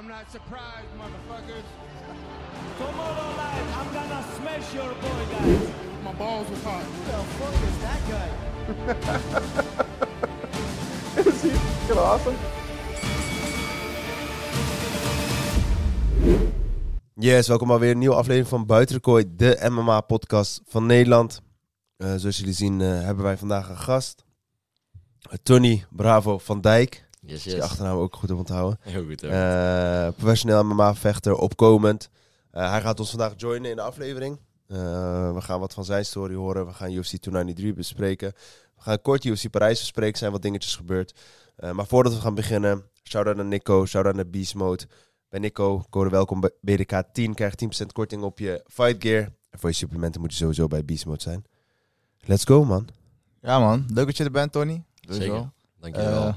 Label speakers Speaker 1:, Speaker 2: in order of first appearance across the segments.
Speaker 1: I'm not surprised, motherfuckers.
Speaker 2: Tomorrow night, I'm gonna smash your boy, guys.
Speaker 1: My balls was hot.
Speaker 2: Who the fuck is that guy?
Speaker 3: Is he fucking awesome? Yes, welkom alweer een nieuwe aflevering van Buitenkooi, de MMA-podcast van Nederland. Eh, zoals jullie zien eh, hebben wij vandaag een gast. Tony Bravo van Dijk.
Speaker 4: Yes,
Speaker 3: die
Speaker 4: yes.
Speaker 3: achternaam ook goed op onthouden.
Speaker 4: Heel goed.
Speaker 3: Eh, professioneel MMA-vechter, opkomend. Eh, hij gaat ons vandaag joinen in de aflevering. Eh, we gaan wat van zijn story horen. We gaan UFC 293 bespreken. We gaan kort UFC Parijs bespreken. Er zijn wat dingetjes gebeurd. Eh, maar voordat we gaan beginnen, shout-out naar Nico. Shout-out naar Beast Mode. Bij Nico, code welkom bij BDK 10. Krijg 10% korting op je fight gear. En voor je supplementen moet je sowieso bij Beast Mode zijn. Let's go, man.
Speaker 5: Ja man, leuk dat je er bent Tony. Sowieso.
Speaker 4: Zeker. Dankjewel.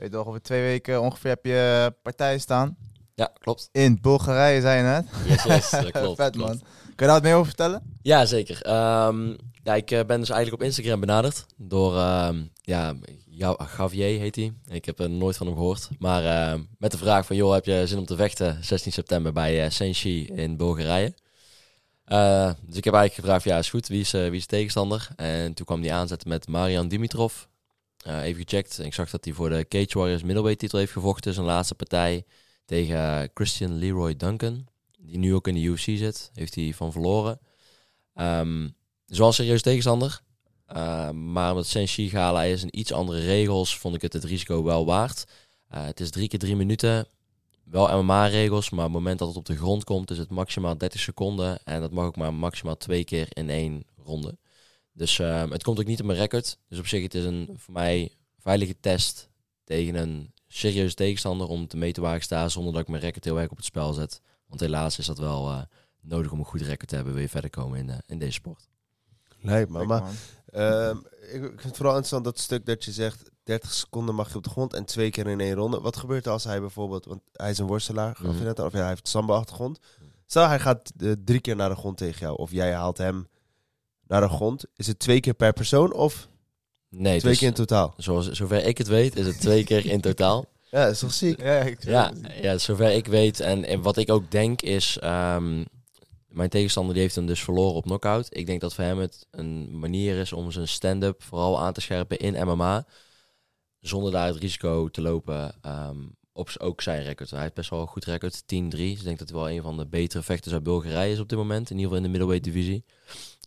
Speaker 5: Eh, weet nog, over twee weken ongeveer heb je partijen staan.
Speaker 4: ja, klopt.
Speaker 5: In Bulgarije zei je net.
Speaker 4: Yes, yes. Dat klopt.
Speaker 5: Vet
Speaker 4: klopt.
Speaker 5: man. Kun je daar wat meer over vertellen?
Speaker 4: Ja, zeker. Ehm, ja, ik eh, ben dus eigenlijk op Instagram benaderd door, ehm, ja, jou, Javier heet hij. Ik heb er nooit van hem gehoord. Maar ehm, met de vraag van, joh, heb je zin om te vechten 16 september bij uh, Senshi in Bulgarije? Eh, dus ik heb eigenlijk gevraagd, ja, is goed, wie is, eh, wie is de tegenstander? En toen kwam hij aanzetten met Marian Dimitrov. Eh, even gecheckt. Ik zag dat hij voor de Cage Warriors middleweight titel heeft gevochten. Zijn laatste partij tegen Christian Leroy Duncan. Die nu ook in de UFC zit. Heeft hij van verloren. Ehm zoals serieus tegenstander. Uh, maar omdat Senshi Gala is en iets andere regels, vond ik het het risico wel waard. Uh, het is drie keer drie minuten. Wel MMA-regels, maar op het moment dat het op de grond komt, is het maximaal 30 seconden. En dat mag ook maar maximaal twee keer in één ronde. Dus uh, het komt ook niet op mijn record. Dus op zich het is een voor mij veilige test tegen een serieuze tegenstander om te mee te wagen staan zonder dat ik mijn record heel erg op het spel zet. Want helaas is dat wel uh, nodig om een goed record te hebben, wil je verder komen in, uh, in deze sport.
Speaker 3: Leuk man. Maar, uh, ik, ik vind het vooral interessant dat stuk dat je zegt 30 seconden mag je op de grond en twee keer in één ronde. Wat gebeurt er als hij bijvoorbeeld, want hij is een worstelaar, net al, of ja, hij heeft samba achtergrond. Stel hij gaat uh, drie keer naar de grond tegen jou of jij haalt hem naar de grond. Is het twee keer per persoon of
Speaker 4: nee,
Speaker 3: twee keer in totaal?
Speaker 4: Zoals, zover ik het weet is het twee keer in totaal.
Speaker 3: Ja, dat is toch ziek?
Speaker 5: Ja, ik
Speaker 4: ja, ja, zover ik weet en, en wat ik ook denk is... Um, mijn tegenstander die heeft hem dus verloren op knockout. Ik denk dat voor hem het een manier is om zijn stand-up vooral aan te scherpen in MMA. Zonder daar het risico te lopen um, op ook zijn record. Hij heeft best wel een goed record, 10-3. Dus ik denk dat hij wel een van de betere vechters uit Bulgarije is op dit moment. In ieder geval in de middleweight divisie.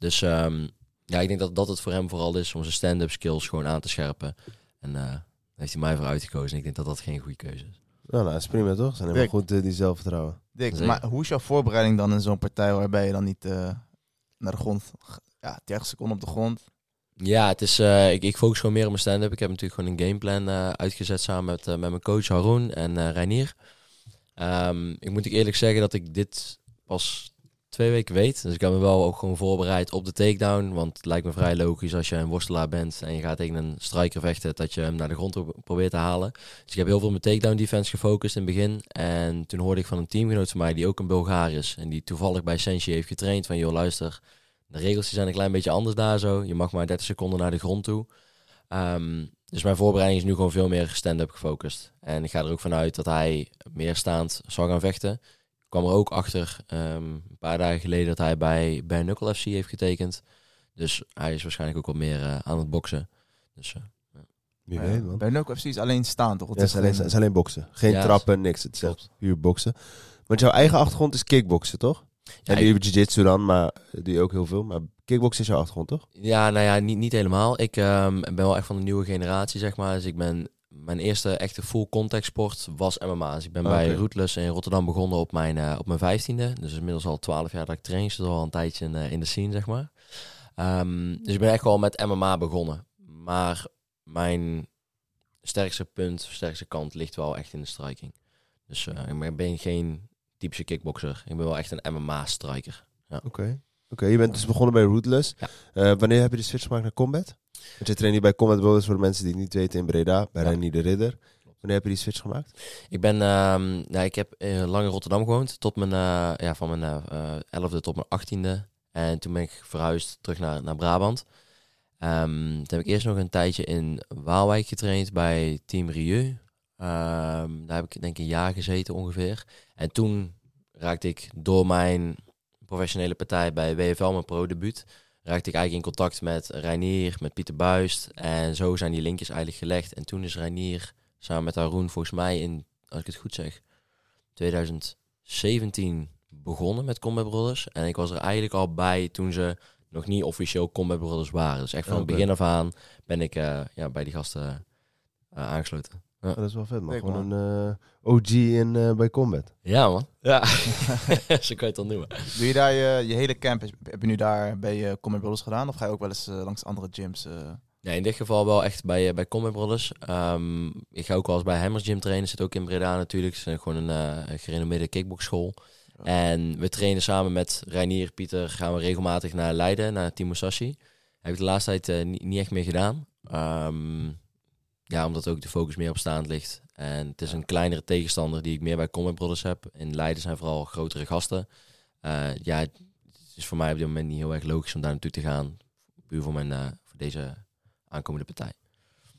Speaker 4: Dus um, ja, ik denk dat dat het voor hem vooral is om zijn stand-up skills gewoon aan te scherpen. En uh, heeft hij mij voor uitgekozen. En ik denk dat dat geen goede keuze is.
Speaker 3: Nou, nou is prima toch? Zijn helemaal goed uh, die zelfvertrouwen.
Speaker 5: Dick, maar hoe is jouw voorbereiding dan in zo'n partij waarbij je dan niet uh, naar de grond, ja, 30 seconden op de grond?
Speaker 4: Ja, het is, uh, ik, ik focus gewoon meer op mijn stand-up. Ik heb natuurlijk gewoon een gameplan uh, uitgezet samen met, met mijn coach Haroon en uh, Reinier. Um, ik moet ik eerlijk zeggen dat ik dit pas twee weken weet. Dus ik heb me wel ook gewoon voorbereid op de takedown. Want het lijkt me vrij logisch als je een worstelaar bent en je gaat tegen een striker vechten, dat je hem naar de grond probeert te halen. Dus ik heb heel veel op mijn takedown defense gefocust in het begin. En toen hoorde ik van een teamgenoot van mij, die ook een Bulgaar is. En die toevallig bij Senshi heeft getraind van, joh luister, de regels zijn een klein beetje anders daar zo. Je mag maar 30 seconden naar de grond toe. Um, dus mijn voorbereiding is nu gewoon veel meer stand-up gefocust. En ik ga er ook vanuit dat hij meer staand zal gaan vechten kwam er ook achter um, een paar dagen geleden dat hij bij, bij Knuckle FC heeft getekend. Dus hij is waarschijnlijk ook wat meer uh, aan het boksen. Dus, uh,
Speaker 3: ja. Wie weet, man.
Speaker 5: Bij Knuckle FC is alleen staan, toch?
Speaker 3: Het ja, is, alleen, het is alleen boksen. Geen ja, trappen, niks. Het is echt puur boksen. Want jouw eigen achtergrond is kickboksen, toch? Ja, en die ik... jiu-jitsu dan, maar die ook heel veel. Maar kickboksen is jouw achtergrond, toch?
Speaker 4: Ja, nou ja, niet, niet helemaal. Ik um, ben wel echt van de nieuwe generatie, zeg maar. Dus ik ben mijn eerste echte full contact sport was MMA. Dus ik ben okay. bij Rootless in Rotterdam begonnen op mijn, uh, op mijn vijftiende. Dus inmiddels al twaalf jaar dat ik train. Dus al een tijdje in, uh, in de scene, zeg maar. Um, dus ik ben echt wel met MMA begonnen. Maar mijn sterkste punt, sterkste kant ligt wel echt in de striking. Dus uh, ik ben geen typische kickboxer. Ik ben wel echt een MMA-striker. Ja.
Speaker 3: Oké. Okay. Oké, okay, je bent dus begonnen bij Rootless. Ja. Wanneer heb je de switch gemaakt naar combat? Want je traint hier bij Combat Brothers voor de mensen die het niet weten in Breda, bij ja. Reinier de Ridder. Wanneer heb je die switch gemaakt?
Speaker 4: Ik ben, uh, nou, ik heb lang in Rotterdam gewoond, tot mijn, uh, ja, van mijn elfde tot mijn achttiende. En toen ben ik verhuisd terug naar, naar Brabant. Um, toen heb ik eerst nog een tijdje in Waalwijk getraind bij Team Rieu. Ehm, daar heb ik denk ik een jaar gezeten ongeveer. En toen raakte ik door mijn professionele partij bij WFL, mijn pro-debuut, raakte ik eigenlijk in contact met Reinier, met Pieter Buist. En zo zijn die linkjes eigenlijk gelegd. En toen is Reinier samen met Haroon volgens mij in, als ik het goed zeg, 2017 begonnen met Combat Brothers. En ik was er eigenlijk al bij toen ze nog niet officieel Combat Brothers waren. Dus echt van het begin af aan ben ik eh, ja, bij die gasten eh, aangesloten.
Speaker 3: Oh, dat is wel vet, man. Gewoon een eh, OG in, eh, bij Combat.
Speaker 4: Ja, man. Ja, zo kan je het dan noemen.
Speaker 5: Doe je daar je, je hele camp, heb je nu daar bij je Combat Brothers gedaan? Of ga je ook wel eens eh, langs andere gyms? eh?
Speaker 4: Nee, in dit geval wel echt bij, eh, bij Combat Brothers. Ehm, ik ga ook wel eens bij Hammers Gym trainen. Zit ook in Breda natuurlijk. Het is gewoon een eh, gerenommeerde kickboxschool.
Speaker 5: Ja.
Speaker 4: En we trainen samen met Reinier, Pieter, gaan we regelmatig naar Leiden, naar Team Musashi. Heb ik de laatste tijd eh, niet, niet echt meer gedaan. Ehm, ja, omdat ook de focus meer op staand ligt. En het is een kleinere tegenstander die ik meer bij Combat Brothers heb. In Leiden zijn vooral grotere gasten. Eh, ja, het is voor mij op dit moment niet heel erg logisch om daar naartoe te gaan. Puur voor, mijn, eh, voor deze aankomende partij.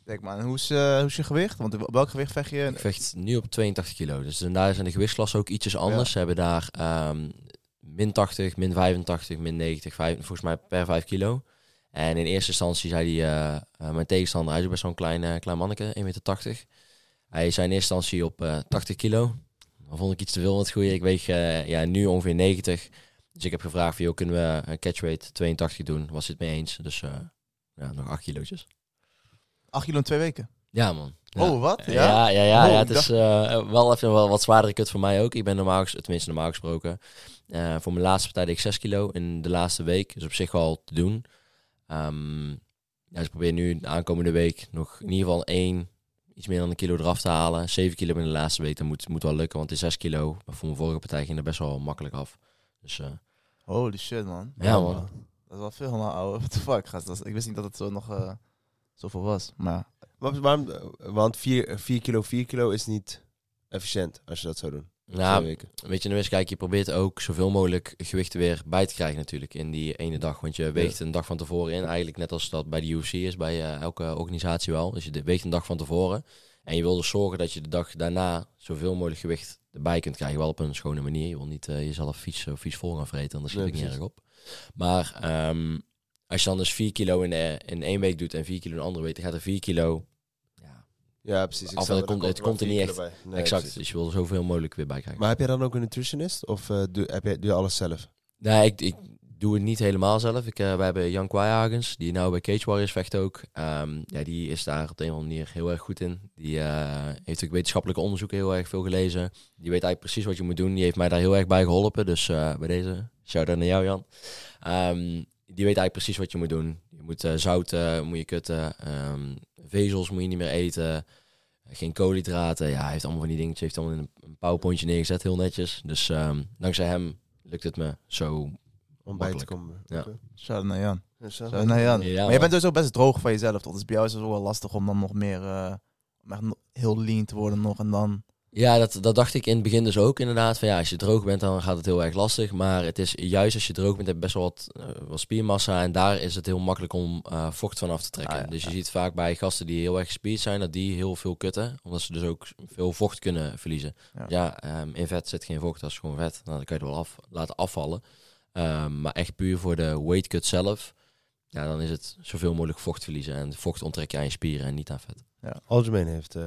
Speaker 5: Kijk man, hoe is, eh, hoe is je gewicht? Want op welk gewicht vecht je?
Speaker 4: Ik vecht nu op 82 kilo. Dus daar zijn de gewichtsklassen ook ietsjes anders. Ze hebben daar ehm, min 80, min 85, min 90, vijf- volgens mij per 5 kilo. En in eerste instantie zei hij, eh, eh, mijn tegenstander, hij is best een klein, eh, klein manneke, 1,80 meter. Hij zei in eerste instantie op eh 80 kilo. Dat vond ik iets te veel wat goeie. Ik weeg ja, nu ongeveer 90. Dus ik heb gevraagd, van, joh, kunnen we een catchweight 82 doen? Was het mee eens. Dus ja, nog 8 kilootjes.
Speaker 5: 8 kilo in twee weken.
Speaker 4: Ja, man. Ja.
Speaker 5: Oh, wat? Ja?
Speaker 4: Ja, ja, ja.
Speaker 5: Oh,
Speaker 4: ja het is wel even wel wat zwaardere kut voor mij ook. Ik ben normaal, tenminste normaal gesproken, voor mijn laatste partij deed ik 6 kilo in de laatste week. Dus op zich wel te doen. Ehm, ja, dus ik probeer nu de aankomende week nog in ieder geval één, iets meer dan een kilo eraf te halen. 7 kilo in de laatste week, dat moet, moet wel lukken, want die 6 kilo voor mijn vorige partij ging er best wel makkelijk af. Dus eh,
Speaker 5: Holy shit man.
Speaker 4: ja, man.
Speaker 5: Dat is wel veel man, ouwe. What the fuck, gast. Dat is- ik wist niet dat het zo nog eh, zoveel was. Maar
Speaker 3: Waar- Waarom, want 4 kilo, 4 kilo is niet efficiënt als je dat zou doen.
Speaker 4: Nou,
Speaker 3: weken.
Speaker 4: Weet je, eens, kijk, je probeert ook zoveel mogelijk gewicht weer bij te krijgen natuurlijk in die ene dag. Want je weegt een dag van tevoren in, eigenlijk net als dat bij de UFC is, bij eh, elke organisatie wel. Dus je de- weegt een dag van tevoren. En je wil dus zorgen dat je de dag daarna zoveel mogelijk gewicht erbij kunt krijgen. Wel op een schone manier. Je wil niet eh, jezelf vies, eh, vies vol gaan vreten, anders schiet ik niet erg op. Maar ehm, als je dan dus 4 kilo in, eh, in één week doet en 4 kilo in een andere week, dan gaat er 4 kilo... Ja,
Speaker 3: precies. Ik
Speaker 4: toe komt- het komt er niet
Speaker 3: bij. Nee,
Speaker 4: exact.
Speaker 3: precies.
Speaker 4: Dus je wil er zoveel mogelijk weer bij krijgen.
Speaker 3: Maar heb je dan ook een nutritionist? Of eh, doe, heb je, doe je alles zelf?
Speaker 4: Nee, ik, ik doe het niet helemaal zelf. Ik, eh, wij hebben Jan Kwijhagens, die nou bij Cage Warriors vecht ook. Ehm, ja, die is daar op de een of andere manier heel erg goed in. Die eh, heeft ook wetenschappelijke onderzoeken heel erg veel gelezen. Die weet eigenlijk precies wat je moet doen. Die heeft mij daar heel erg bij geholpen. Dus bij deze, shout-out naar jou Jan. Ehm, die weet eigenlijk precies wat je moet doen. Je moet zout eh, moet je kutten. ehm, vezels moet je niet meer eten. Geen koolhydraten. Ja, hij heeft allemaal van die dingetjes. Heeft allemaal in een, powerpointje neergezet. Heel netjes. Dus ehm, dankzij hem lukt het me zo
Speaker 3: Om bij te komen.
Speaker 4: Ja.
Speaker 5: Shout-out naar Jan. Naar Jan.
Speaker 4: Ja,
Speaker 5: maar je bent dus ook best droog van jezelf, toch? Dus bij jou is het ook wel lastig om dan nog meer... eh, om echt no- heel lean te worden nog en dan...
Speaker 4: Ja, dat, dat dacht ik in het begin dus ook inderdaad. Van ja, als je droog bent, dan gaat het heel erg lastig. Maar het is juist als je droog bent, heb je best wel wat, eh, wat spiermassa. En daar is het heel makkelijk om eh, vocht van af te trekken.
Speaker 5: Ah, ja,
Speaker 4: dus je
Speaker 5: ja.
Speaker 4: ziet vaak bij gasten die heel erg gespierd zijn, dat die heel veel kutten. Omdat ze dus ook veel vocht kunnen verliezen.
Speaker 5: Ja.
Speaker 4: Ja, ehm, in vet zit geen vocht, dat is gewoon vet. Nou, dan kan je het wel af, laten afvallen. Ehm, maar echt puur voor de weight cut zelf, ja, dan is het zoveel mogelijk vocht verliezen. En vocht onttrek je aan je spieren en niet aan vet.
Speaker 3: Algemeen heeft, eh,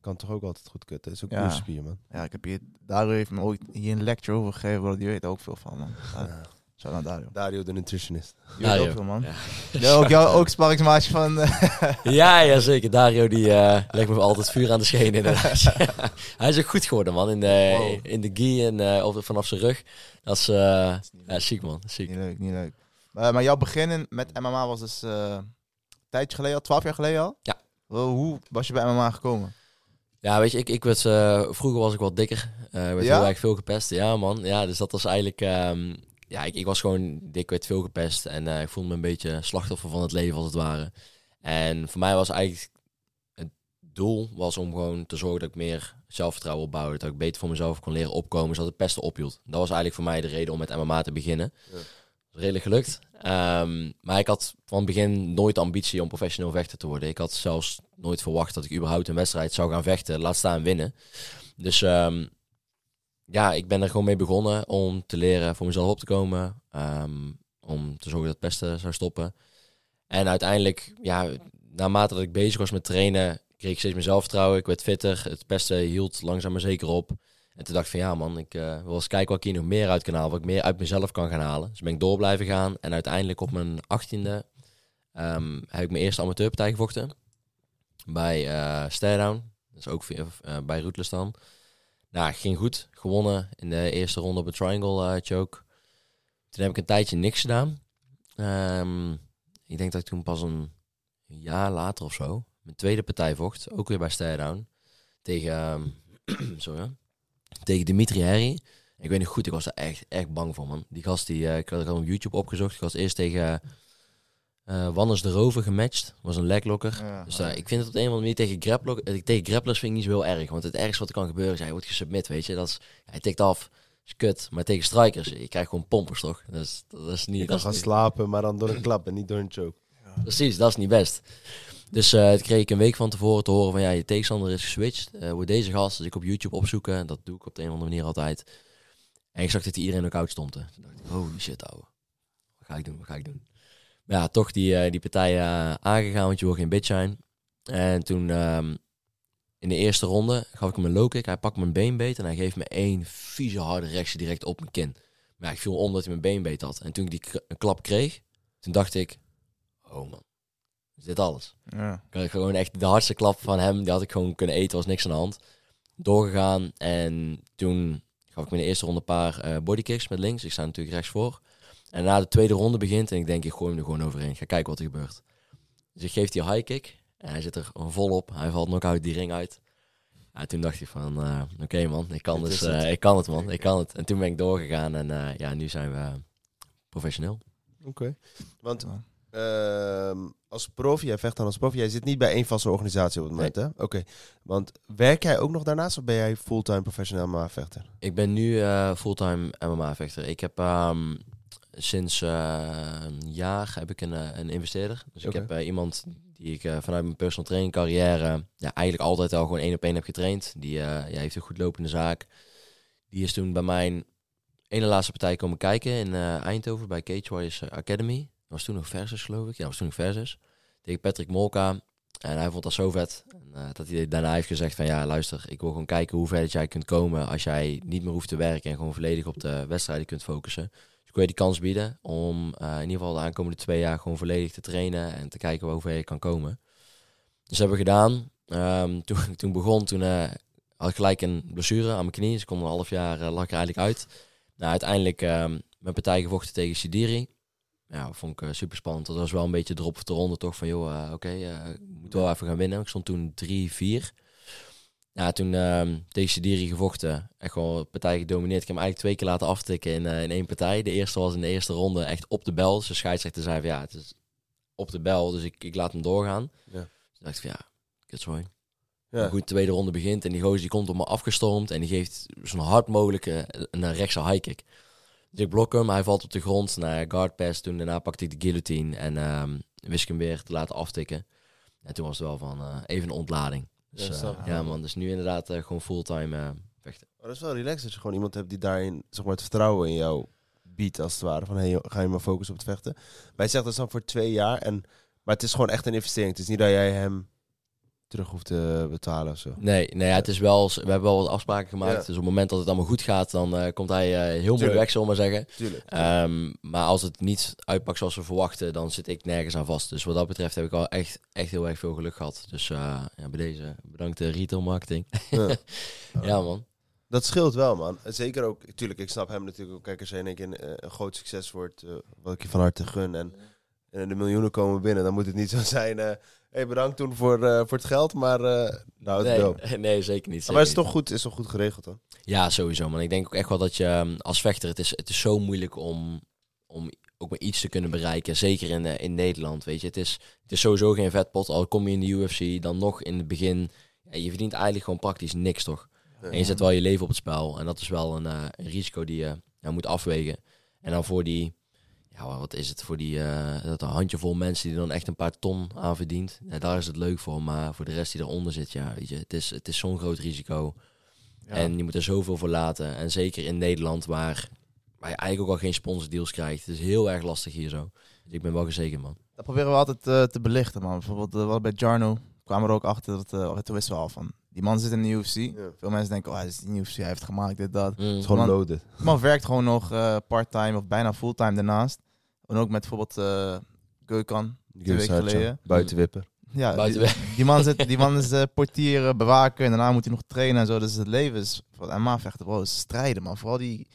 Speaker 3: kan toch ook altijd goed kutten. is ook
Speaker 5: Ja.
Speaker 3: een spier, man.
Speaker 5: Ja, ik heb hier... Dario heeft me ooit hier een lecture over gegeven, bro. Die weet ook veel van, man. Ja,
Speaker 3: Ja.
Speaker 5: shout-out naar Dario.
Speaker 3: Dario, de nutritionist.
Speaker 5: Die weet
Speaker 4: Dario.
Speaker 5: ook veel, man.
Speaker 4: Ja.
Speaker 5: Ja, ook jou, ook sparringsmaatje van... eh,
Speaker 4: Ja, ja, zeker. Dario die eh, legt me altijd vuur aan de schenen inderdaad. Hij is ook goed geworden, man. In de,
Speaker 5: Wow.
Speaker 4: in de gi en eh, over- vanaf zijn rug. Dat is, eh, ja, ziek, man. Ziek.
Speaker 5: Niet leuk, niet leuk. Maar, maar jouw begin met MMA was dus eh, een tijdje geleden al, twaalf jaar geleden al?
Speaker 4: Ja.
Speaker 5: Hoe was je bij MMA gekomen?
Speaker 4: Ja, weet je, ik, ik werd, eh, vroeger was ik wat dikker. Eh werd
Speaker 5: Ja?
Speaker 4: heel erg veel gepest. Ja, man. Ja, dus dat was eigenlijk... ehm, ja, ik, ik was gewoon dik, werd veel gepest. En eh, ik voelde me een beetje slachtoffer van het leven, als het ware. En voor mij was eigenlijk... Het doel was om gewoon te zorgen dat ik meer zelfvertrouwen opbouwde. Dat ik beter voor mezelf kon leren opkomen, zodat het pesten ophield. Dat was eigenlijk voor mij de reden om met MMA te beginnen.
Speaker 3: Ja.
Speaker 4: Redelijk gelukt. Ehm, maar ik had van begin nooit ambitie om professioneel vechter te worden. Ik had zelfs nooit verwacht dat ik überhaupt een wedstrijd zou gaan vechten, laat staan winnen. Dus ehm, ja, ik ben er gewoon mee begonnen om te leren voor mezelf op te komen. ehm, om te zorgen dat beste zou stoppen. En uiteindelijk, ja, naarmate dat ik bezig was met trainen, kreeg ik steeds meer zelfvertrouwen. Ik werd fitter. Het beste hield langzaam maar zeker op. En toen dacht ik van ja man, ik eh, wil eens kijken wat ik hier nog meer uit kan halen. Wat ik meer uit mezelf kan gaan halen. Dus ben ik door blijven gaan. En uiteindelijk op mijn achttiende ehm heb ik mijn eerste amateurpartij gevochten. Bij eh Stairdown. Is ook eh, bij Rootless dan. Nou, ging goed. Gewonnen in de eerste ronde op een triangle choke. Toen heb ik een tijdje niks gedaan. Ehm, ik denk dat ik toen pas een jaar later of zo mijn tweede partij vocht. Ook weer bij Stairdown. Tegen, ehm, sorry. Tegen Dimitri Herry. Ik weet niet goed, ik was er echt, echt bang voor, man. Die gast, die, eh, ik had al op YouTube opgezocht. Ik was eerst tegen eh Wannes de Rover gematcht. was een leglocker.
Speaker 5: Ja.
Speaker 4: Dus eh, ik vind het op de een of andere manier tegen, grappler, eh, tegen grapplers vind ik niet zo heel erg. Want het ergste wat er kan gebeuren is, hij wordt gesubmit, weet je. Dat is, hij tikt af, is kut. Maar tegen strikers, je krijgt gewoon pompers, toch? Dat is, dat is niet...
Speaker 3: Je kan gaan
Speaker 4: niet-
Speaker 3: slapen, maar dan door een klap en niet door een choke.
Speaker 4: Precies, dat is niet best. Dus toen kreeg ik een week van tevoren te horen van ja, je tegenstander is geswitcht. Eh wordt deze gast, dus ik op YouTube opzoeken. Dat doe ik op de een of andere manier altijd. En ik zag dat iedereen ook out stond. Toen dacht ik, holy shit ouwe. Wat ga ik doen, wat ga ik doen? Maar ja, toch die, eh, die partij aangegaan, want je wil geen bitch zijn. En toen ehm, in de eerste ronde gaf ik hem een low kick. Hij pakt mijn been beet en hij geeft me één vieze harde rechtse direct op mijn kin. Maar ik viel om dat hij mijn been beet had. En toen ik die een klap kreeg, toen dacht ik, oh man, is dit alles?
Speaker 5: Ja.
Speaker 4: Ik had gewoon echt de hardste klap van hem, die had ik gewoon kunnen eten, was niks aan de hand. Doorgegaan en toen gaf ik me in de eerste ronde een paar eh bodykicks met links. Ik sta natuurlijk rechts voor. En na de tweede ronde begint en ik denk, ik gooi hem er gewoon overheen. Ga kijken wat er gebeurt. Dus ik geef die high kick en hij zit er vol op. Hij valt nog uit die ring uit. Ja, toen dacht ik van, eh, oké man, ik kan, dus, eh, ik kan het man, ik kan het. En toen ben ik doorgegaan en eh, ja, nu zijn we professioneel.
Speaker 3: Oké. Want Ehm, als prof, jij vecht dan als prof, jij zit niet bij één vaste organisatie op het moment, hè? Oké. Want werk jij ook nog daarnaast of ben jij fulltime professioneel MMA-vechter?
Speaker 4: Ik ben nu eh, fulltime MMA-vechter. Ik heb ehm, sinds eh, een jaar heb ik een, eh, een investeerder. Dus ik heb iemand die ik vanuit mijn personal training carrière ja, eigenlijk altijd al gewoon één op één heb getraind. Die ja, heeft een goed lopende zaak. Die is toen bij mijn ene laatste partij komen kijken in Eindhoven bij Cage Warriors Academy. Was toen nog versus, geloof ik. Ja, was toen nog versus. Tegen Patrick Molka. En hij vond dat zo vet. En, eh, dat hij daarna heeft gezegd van ja, luister, ik wil gewoon kijken hoe ver dat jij kunt komen als jij niet meer hoeft te werken en gewoon volledig op de wedstrijden kunt focussen. Dus ik wil je die kans bieden om eh, in ieder geval de aankomende twee jaar gewoon volledig te trainen en te kijken hoe ver je kan komen. Dus hebben we gedaan. Ehm, toen ik toen begon, toen eh, had ik gelijk een blessure aan mijn knie. Dus ik kon een half jaar uh, er eigenlijk uit. Nou, uiteindelijk ehm, mijn partij gevochten tegen Sidiri. Ja, vond ik super spannend. Dat was wel een beetje drop of de ronde toch van, joh, uh, oké, okay, ik moet wel even gaan winnen. Ik stond toen 3-4. Ja, toen ehm, tegen Sidiri gevochten. Echt gewoon partij gedomineerd. Ik heb hem eigenlijk twee keer laten aftikken in, in één partij. De eerste was in de eerste ronde echt op de bel. Dus de scheidsrechter zei van, ja, het is op de bel. Dus ik, ik laat hem doorgaan.
Speaker 3: Ja.
Speaker 4: Dus dacht ik van, ja, kutzooi.
Speaker 3: Ja.
Speaker 4: Maar goed, de tweede ronde begint en die gozer die komt op me afgestormd. En die geeft zo'n hard mogelijke een rechtse high kick. Dus ik blok hem, hij valt op de grond. naar guard pass, toen daarna pakte ik de guillotine en um, wist ik hem weer te laten aftikken. En toen was het wel van uh, even een ontlading. Dus,
Speaker 3: Ja,
Speaker 4: uh, ja man, dus nu inderdaad uh, gewoon fulltime uh, vechten.
Speaker 3: Maar dat is wel relaxed dat je gewoon iemand hebt die daarin, zeg maar, het vertrouwen in jou biedt, als het ware. Van, hey, ga je maar focussen op het vechten. Wij zeggen dat is dan voor twee jaar, en, maar het is gewoon echt een investering. Het is niet dat jij hem terug hoeft te betalen of zo.
Speaker 4: Nee, nee ja, het is wel, we hebben wel wat afspraken gemaakt.
Speaker 3: Ja.
Speaker 4: Dus op het moment dat het allemaal goed gaat, dan uh, komt hij uh, heel moeilijk weg, zullen we maar zeggen.
Speaker 3: Tuurlijk.
Speaker 4: Um, maar als het niet uitpakt zoals we verwachten, dan zit ik nergens aan vast. Dus wat dat betreft heb ik al echt, echt heel erg veel geluk gehad. Dus uh, ja, bij deze bedankt de retail marketing.
Speaker 3: Ja.
Speaker 4: ja man.
Speaker 3: Dat scheelt wel, man. Zeker ook, tuurlijk, ik snap hem natuurlijk ook. Kijk, als je in één keer een, groot succes wordt, wat ik je van harte gun, en, en de miljoenen komen binnen, dan moet het niet zo zijn. Hey, bedankt toen voor, uh, voor het geld, maar uh, nou, het
Speaker 4: nee, nee, zeker niet. Zeker
Speaker 3: maar het is toch goed, is toch goed geregeld dan?
Speaker 4: Ja, sowieso. Man. Ik denk ook echt wel dat je um, als vechter, het is, het is zo moeilijk om, om ook maar iets te kunnen bereiken. Zeker in, uh, in Nederland, weet je. Het is, het is sowieso geen vetpot. Al kom je in de UFC, dan nog in het begin. Ja, je verdient eigenlijk gewoon praktisch niks, toch? En je zet wel je leven op het spel. En dat is wel een, uh, een risico die je moet afwegen. En dan voor die ja, wat is het voor die eh, dat een handjevol mensen die dan echt een paar ton aan verdient. Ja, daar is het leuk voor. Maar voor de rest die eronder zit, ja, weet je, het is, het is zo'n groot risico.
Speaker 5: Ja.
Speaker 4: En je moet er zoveel voor laten. En zeker in Nederland, waar, waar je eigenlijk ook al geen sponsordeals krijgt. Het is heel erg lastig hier zo. Dus ik ben wel gezekerd, man.
Speaker 5: Dat proberen we altijd eh, te belichten, man. Bijvoorbeeld uh, bij Jarno kwamen we er ook achter dat... eh toen wisten we al van... Die man zit in de UFC. Veel mensen denken, oh, hij is in de UFC, hij heeft gemaakt, dit, dat.
Speaker 4: Mm.
Speaker 3: Het is gewoon
Speaker 5: Man-
Speaker 3: loaded.
Speaker 5: Die man werkt gewoon nog eh part-time of bijna fulltime daarnaast. En ook met bijvoorbeeld eh Gökhan. Twee weken geleden.
Speaker 3: Buitenwipper.
Speaker 5: Ja, die, die man, zit, die man is eh, portier, eh, bewaker en daarna moet hij nog trainen en zo. Dus het leven is voor MMA vechten, bro, is strijden, man. Vooral die...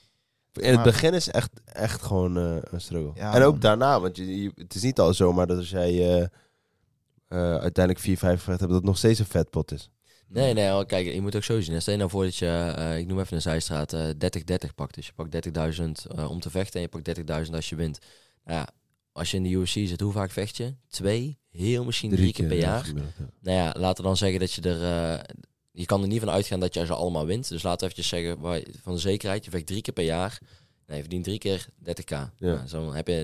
Speaker 3: In het
Speaker 5: Maar-
Speaker 3: begin is echt, echt gewoon eh, een struggle.
Speaker 5: Ja,
Speaker 3: en ook
Speaker 5: man.
Speaker 3: daarna, want je, je- het is niet al zomaar dat als jij eh, eh, uiteindelijk 4, 5 gevechten hebt, dat het nog steeds een vetpot is.
Speaker 4: Nee, nee, hoor, kijk, je moet ook zo zien. Stel je nou voor dat je, eh, ik noem even een zijstraat, eh 30-30 pakt. Dus je pakt 30.000 eh, om te vechten en je pakt 30.000 als je wint. Nou ja, als je in de UFC zit, hoe vaak vecht je? Twee, heel misschien drie, keer per
Speaker 3: ja,
Speaker 4: jaar.
Speaker 3: gemiddeld, ja.
Speaker 4: Nou ja, laten we dan zeggen dat je er... eh, je kan er niet van uitgaan dat jij ze allemaal wint. Dus laten we eventjes zeggen, van de zekerheid, je vecht drie keer per jaar. Nee, je verdient drie keer 30k. Ja. dus dan heb je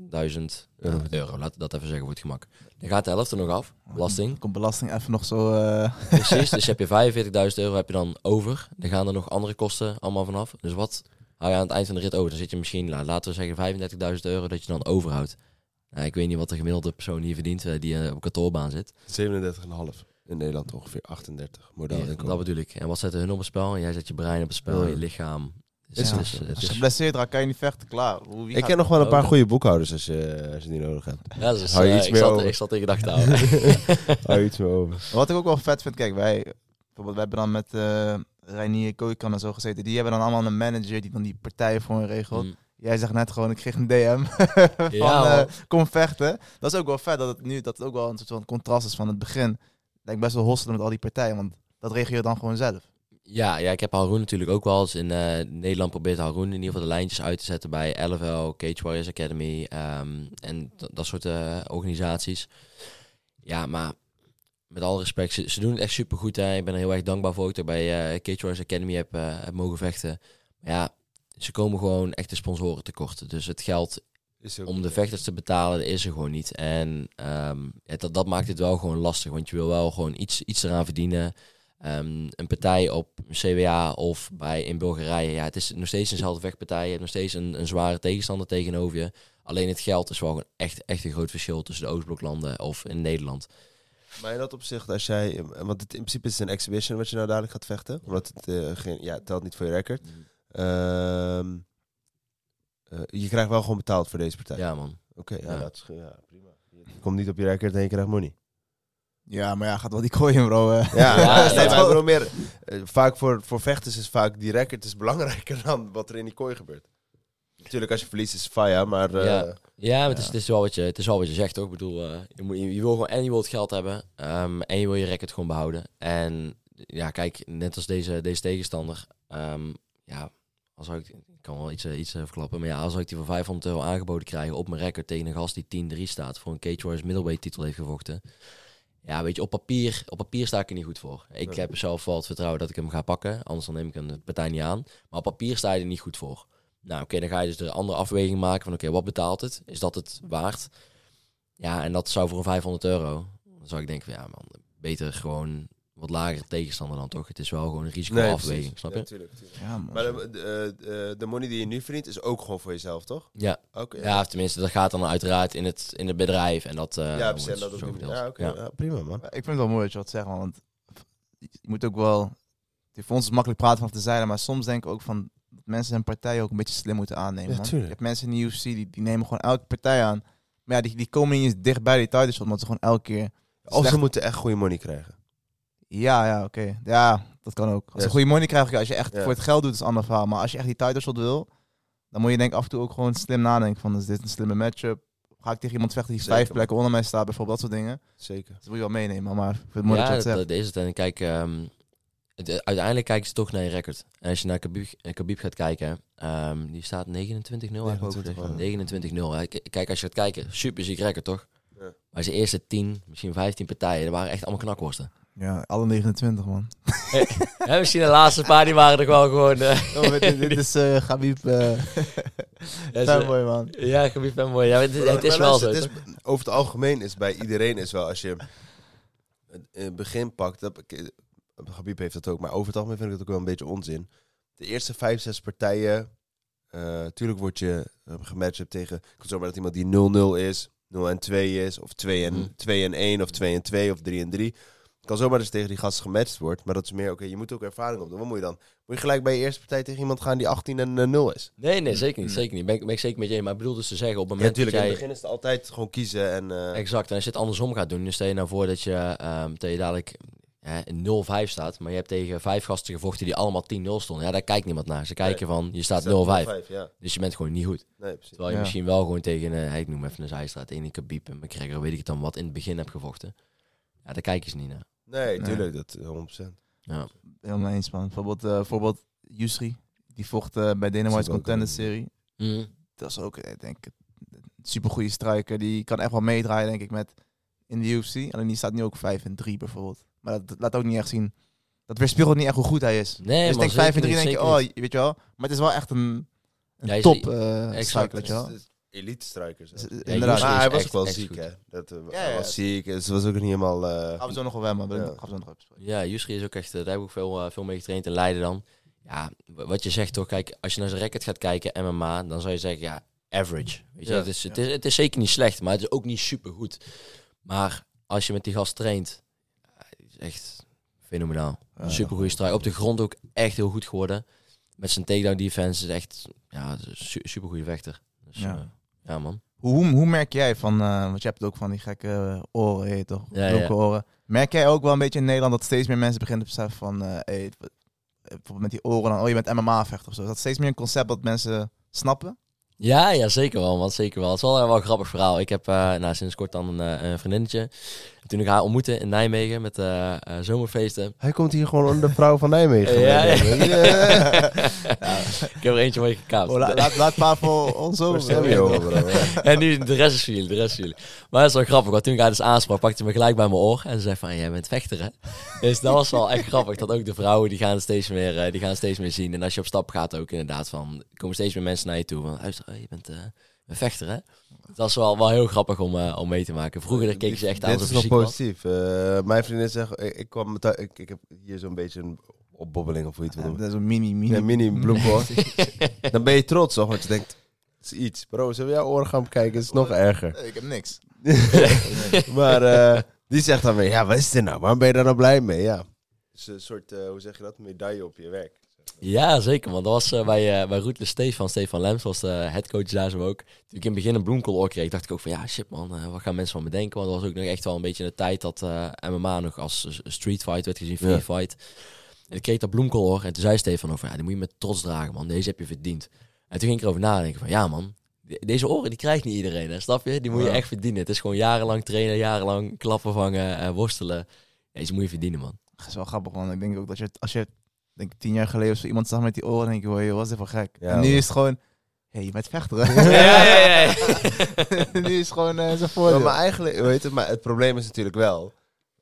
Speaker 4: 90.000
Speaker 3: Euro.
Speaker 4: euro. Laten we dat even zeggen voor het gemak. Dan gaat de helft er nog af, belasting.
Speaker 5: Komt belasting even nog zo... eh,
Speaker 4: Precies, dus heb je 45.000 euro heb je dan over. Dan gaan er nog andere kosten allemaal vanaf. Dus wat hou je aan het eind van de rit over? Dan zit je misschien, nou, laten we zeggen 35.000 euro dat je dan overhoudt. Nou, ik weet niet wat de gemiddelde persoon hier verdient eh, die eh, op kantoorbaan zit.
Speaker 3: 37,5. In Nederland ongeveer 38. Modaal
Speaker 4: Ja, dat bedoel ik. En wat zetten hun op het spel? Jij zet je brein op het spel,
Speaker 3: Ja.
Speaker 4: je lichaam.
Speaker 3: Is
Speaker 4: het
Speaker 3: ook
Speaker 4: is, het
Speaker 5: als je geblesseerd raakt, kan je niet vechten, klaar. Hoe, wie
Speaker 3: Ik ken nog wel een paar
Speaker 4: Oh.
Speaker 3: goede boekhouders als je, als je die nodig hebt.
Speaker 4: ja, dus,
Speaker 3: Hou je
Speaker 4: eh,
Speaker 3: iets
Speaker 4: ik,
Speaker 3: meer
Speaker 4: zat,
Speaker 3: over?
Speaker 4: ik zat in gedachten te houden.
Speaker 3: Hou je iets meer over.
Speaker 5: Wat ik ook wel vet vind, kijk, wij, bijvoorbeeld, wij hebben dan met eh Reinier Koikan en zo gezeten. Die hebben dan allemaal een manager die dan die partijen voor hen regelt.
Speaker 4: Mm.
Speaker 5: Jij zegt net gewoon, ik kreeg een DM van
Speaker 4: Ja,
Speaker 5: eh, kom vechten. Dat is ook wel vet dat het nu dat het ook wel een soort van contrast is van het begin. Lijkt best wel hosselen met al die partijen, want dat regel je dan gewoon zelf.
Speaker 4: Ja, ja, ik heb Haroon natuurlijk ook wel eens in eh, Nederland probeert Haroon in ieder geval de lijntjes uit te zetten bij LFL, Cage Warriors Academy ehm, en dat, soort eh, organisaties. Ja, maar met alle respect, ze, ze doen het echt supergoed. Hè. Ik ben er heel erg dankbaar voor dat ik bij eh, Cage Warriors Academy heb, heb mogen vechten. Maar ja, ze komen gewoon echt de sponsoren tekort. Dus het geld om de vechters te betalen is er gewoon niet. En ehm, ja, dat, dat maakt het wel gewoon lastig. Want je wil wel gewoon iets, iets eraan verdienen. Ehm, een partij op CWA of bij in Bulgarije. Ja, het is nog steeds eenzelfde vechtpartij. Je hebt nog steeds een, een zware tegenstander tegenover je. Alleen het geld is wel gewoon echt, echt een groot verschil tussen de Oostbloklanden of in Nederland.
Speaker 3: Maar in dat opzicht, als jij... Want het, in principe is het een exhibition wat je nou dadelijk gaat vechten. Omdat het, eh, geen, ja, het telt niet voor je record. Ehm, eh, je krijgt wel gewoon betaald voor deze partij.
Speaker 4: Ja, man.
Speaker 3: Oké, ja,
Speaker 4: Ja.
Speaker 3: dat is ja, prima. Je komt niet op je record en je krijgt money.
Speaker 5: Ja, maar ja, gaat wel die gooien, bro. eh.
Speaker 3: Ja,
Speaker 4: Ja,
Speaker 3: nee,
Speaker 4: ja.
Speaker 3: maar bedoel meer... eh, vaak voor, voor vechters is vaak die record is belangrijker dan wat er in die kooi gebeurt. Natuurlijk, als je verliest is het faya, maar... eh,
Speaker 4: Ja. Ja, maar het, is,
Speaker 5: Ja.
Speaker 4: het, is wel wat je, het is wel wat je zegt, toch? Ik bedoel, eh, je, moet, je, je wil gewoon en je wilt geld hebben ehm, en je wil je record gewoon behouden. En ja, kijk, net als deze, deze tegenstander, ehm, ja, als zou ik, ik kan wel iets, eh, iets eh, verklappen, maar ja, als ik die voor 500 euro aangeboden krijgen op mijn record tegen een gast die 10-3 staat voor een Cage Warriors middleweight titel heeft gevochten. Ja, weet je, op papier, op papier sta ik er niet goed voor. Ik
Speaker 3: Ja.
Speaker 4: heb zelf wel het vertrouwen dat ik hem ga pakken, anders dan neem ik een partij niet aan. Maar op papier sta je er niet goed voor. Nou, oké, dan ga je dus de andere afweging maken van, oké, wat betaalt het? Is dat het waard? Ja, en dat zou voor een 500 euro. Dan zou ik denken van, ja man, beter gewoon wat lagere tegenstander dan toch? Het is wel gewoon een risicoafweging,
Speaker 3: precies.
Speaker 4: snap
Speaker 3: Ja,
Speaker 4: je?
Speaker 3: tuurlijk, tuurlijk.
Speaker 5: Ja, man.
Speaker 3: Maar de, de, de, de money die je nu verdient is ook gewoon voor jezelf, toch?
Speaker 4: Ja,
Speaker 3: Oké.
Speaker 4: ja, of tenminste, dat gaat dan uiteraard in het, in het bedrijf en dat eh
Speaker 3: ja, precies. en dat
Speaker 4: zo
Speaker 3: ook. Ja.
Speaker 4: Ja.
Speaker 3: ja, prima, man.
Speaker 5: Ik vind het wel mooi dat je wat zegt, man, want je moet ook wel... Voor ons is het makkelijk praten vanaf de zijde, maar soms denk ik ook van... dat mensen hun partij ook een beetje slim moeten aannemen,
Speaker 3: Ja,
Speaker 5: man. Je hebt mensen in de UFC, die, die nemen gewoon elke partij aan. Maar ja, die, die komen niet eens dicht bij die title shot, omdat ze gewoon elke keer...
Speaker 3: Of ze moeten echt goede money krijgen.
Speaker 5: Ja, ja, oké. Ja, dat kan ook. Als je
Speaker 3: Yes.
Speaker 5: goede money krijgt, oké, als je echt voor het geld doet, is een ander verhaal. Maar als je echt die title shot wil, dan moet je denk ik af en toe ook gewoon slim nadenken van, is dit een slimme matchup? Ga ik tegen iemand vechten die
Speaker 3: Zeker,
Speaker 5: vijf plekken onder mij staat, bijvoorbeeld dat soort dingen.
Speaker 3: Zeker.
Speaker 5: Dat moet je wel meenemen, maar ik vind het mooi
Speaker 4: ja,
Speaker 5: dat
Speaker 4: dat, is het. En kijk, ehm, het- eh, uiteindelijk kijken ze toch naar je record. En als je naar Khabib, eh, Khabib gaat kijken, ehm, die staat 29-0. heb ik ook
Speaker 3: 29,
Speaker 4: gezegd.
Speaker 3: ja.
Speaker 4: 29-0. hè. K- Kijk, als je gaat kijken, super ziek record, toch?
Speaker 3: Ja.
Speaker 4: Maar zijn eerste 10, misschien 15 partijen, dat waren echt allemaal knakworsten.
Speaker 5: Ja, alle 29, man.
Speaker 4: Ja, misschien de laatste paar, die waren er wel gewoon... eh,
Speaker 5: Oh, dit, dit is eh Gabib. eh
Speaker 4: Ja,
Speaker 5: Fanboy, man.
Speaker 4: Ja, Khabib fanboy. Ja, het, het is wel zo.
Speaker 3: het is- over het algemeen is bij iedereen is wel als je het in het begin pakt. Dat, Habib heeft dat ook, maar over het algemeen vind ik dat ook wel een beetje onzin. De eerste vijf, zes partijen. eh tuurlijk word je uh, gematcht tegen. Ik kan zomaar dat iemand die 0-0 is, 0 en 2 is, of 2 en,
Speaker 4: Mhm.
Speaker 3: 2 en 1, of 2 en 2, of 3 en 3. Het kan zomaar dus tegen die gast gematcht wordt. Maar dat is meer, oké, je moet ook ervaring opdoen. Wat moet je dan? Moet je gelijk bij je eerste partij tegen iemand gaan die 18 en eh, 0 is?
Speaker 4: Nee, nee, zeker niet. Zeker niet. Ben, ik- ben ik zeker met je. Maar ik bedoel dus te zeggen, op het
Speaker 3: Ja,
Speaker 4: moment
Speaker 3: natuurlijk. In
Speaker 4: dat
Speaker 3: het
Speaker 4: jij...
Speaker 3: begin is het altijd gewoon kiezen en... eh,
Speaker 4: Exact. En als je het andersom gaat doen, dan stel je nou voor dat je, ehm dat je dadelijk in 0-5 staat. Maar je hebt tegen vijf gasten gevochten die allemaal 10-0 stonden. Ja, daar kijkt niemand naar. Ze kijken van, je staat 0-5.
Speaker 3: ja.
Speaker 4: Dus je bent gewoon niet goed.
Speaker 3: Nee, precies.
Speaker 4: Terwijl je
Speaker 5: Ja.
Speaker 4: misschien wel gewoon tegen, een, ik noem even een zijstraat, een Khabib en McGregor, weet ik het dan, wat in het begin hebt gevochten. Ja, daar kijken ze niet naar.
Speaker 3: Nee,
Speaker 5: Nee.
Speaker 3: tuurlijk, dat 100%.
Speaker 4: Ja.
Speaker 5: Helemaal eens, man. Bijvoorbeeld, eh bijvoorbeeld Yusri. Die vocht eh, bij Dana White's
Speaker 3: is ook
Speaker 5: Contender
Speaker 3: een-
Speaker 5: Serie.
Speaker 4: Mhm.
Speaker 5: Dat is ook, eh, denk ik, een supergoeie striker. Die kan echt wel meedraaien, denk ik, met in de UFC. Alleen die staat nu ook 5 en 3 bijvoorbeeld. Maar dat, dat laat ook niet echt zien. Dat weerspiegelt niet echt hoe goed hij is.
Speaker 4: Nee,
Speaker 5: dus denk 5 en
Speaker 4: zeker
Speaker 5: 3
Speaker 4: niet,
Speaker 5: denk je, oh, weet je wel. Maar het is wel echt een, een
Speaker 4: Ja, je
Speaker 5: top eh
Speaker 4: exact.
Speaker 5: striker, weet je wel.
Speaker 3: Het is Elite strikers.
Speaker 5: Dus, inderdaad.
Speaker 3: Maar hij was ook wel ziek, hè? Dat, eh,
Speaker 5: Ja,
Speaker 3: hij was ziek. Dus het was ook niet helemaal... eh,
Speaker 5: Gaan we zo nog wel hebben, maar gaan we zo nog.
Speaker 4: Ja, Yusri is ook echt, eh, daar heb ik ook veel, veel mee getraind in Leiden dan. Ja, wat je zegt toch, kijk, als je naar zijn record gaat kijken, MMA, dan zou je zeggen, ja, average. Weet je,
Speaker 3: Ja,
Speaker 4: het, is, het, is, het is zeker niet slecht, maar het is ook niet super goed. Maar als je met die gast traint, is echt fenomenaal.
Speaker 5: Ja.
Speaker 4: super goede strijd. Op de grond ook echt heel goed geworden. Met zijn takedown defense is echt, ja, su super goede vechter. Dus,
Speaker 5: Ja.
Speaker 4: Ja. man.
Speaker 5: Hoe, hoe, merk jij van, eh, want je hebt ook van die gekke oren, heet toch?
Speaker 4: Ja,
Speaker 5: oren. Merk jij ook wel een beetje in Nederland dat steeds meer mensen beginnen te beseffen van, eh hey, bijvoorbeeld met die oren dan, oh je bent MMA-vechter of zo. Is dat steeds meer een concept dat mensen snappen?
Speaker 4: Ja, ja, zeker wel, man. Zeker wel. Het is wel, een wel een grappig verhaal. Ik heb eh, nou, sinds kort dan een, eh, een vriendinnetje. En toen ik haar ontmoette in Nijmegen met eh, zomerfeesten.
Speaker 3: Hij komt hier gewoon onder de vrouw van Nijmegen.
Speaker 4: Ja, ja.
Speaker 3: ja.
Speaker 4: Ik heb er eentje mee gekaapt.
Speaker 5: Oh, la- laat, laat maar voor ons over.
Speaker 4: En nu, de rest is voor jullie, de rest is jullie. Maar dat is wel grappig, want toen ik haar dus aansprak, pakte me gelijk bij mijn oor. En ze zei van, jij bent vechter, hè? Dus dat was wel echt grappig, dat ook de vrouwen, die gaan steeds meer, eh, die gaan steeds meer zien. En als je op stap gaat ook inderdaad van, komen steeds meer mensen naar je toe. Van, luister, eh, je bent een vechter, hè? Dat was wel, wel heel grappig om, eh, om mee te maken. Vroeger keken ze echt aan
Speaker 3: Dit is
Speaker 4: het
Speaker 3: nog positief. Eh, mijn vriendin zegt, ik, ik, kwam met haar- ik, ik heb hier zo'n beetje een opbobbeling of hoe je het wil
Speaker 5: Ja,
Speaker 3: noemen.
Speaker 5: dat is een mini, mini.
Speaker 3: Een mini bloemkool. Dan ben je trots, toch? Want je denkt, het is iets. Bro, zullen we jouw oren gaan bekijken? Het is nog erger.
Speaker 5: Nee, ik heb niks.
Speaker 3: maar eh, die zegt dan weer, ja, wat is dit nou? Waarom ben je daar nou blij mee? Ja. Het is een soort, eh, hoe zeg je dat, medaille op je werk.
Speaker 4: Ja, zeker. Want dat was eh, bij, uh, bij Stefan. Stefan Lems was de headcoach daar zo ook. Toen ik in het begin een bloemkool kreeg, dacht ik ook van ja, shit man, eh, wat gaan mensen van me denken? Want dat was ook nog echt wel een beetje de tijd dat MMA nog als street fight werd gezien, free
Speaker 3: Ja.
Speaker 4: fight. En ik kreeg dat bloemkool en toen zei Stefan over, ja, die moet je met trots dragen man, deze heb je verdiend. En toen ging ik erover nadenken van ja man, de- deze oren die krijgt niet iedereen, hè, snap je? Die moet je
Speaker 3: Ja.
Speaker 4: echt verdienen. Het is gewoon jarenlang trainen, jarenlang klappen vangen, worstelen. Deze moet je verdienen man.
Speaker 5: Dat is wel grappig, man. Ik denk ook dat je, als je denk ik, tien jaar geleden of zo iemand zag met die oren, denk je, hoor, wat is dit voor gek?
Speaker 3: Ja,
Speaker 5: en nu is het gewoon, hé, hey, je bent vechter,
Speaker 4: ja, ja, ja.
Speaker 5: nu is het gewoon eh zijn
Speaker 3: Maar,
Speaker 5: voordeel.
Speaker 3: maar eigenlijk, weet je, maar het probleem is natuurlijk wel,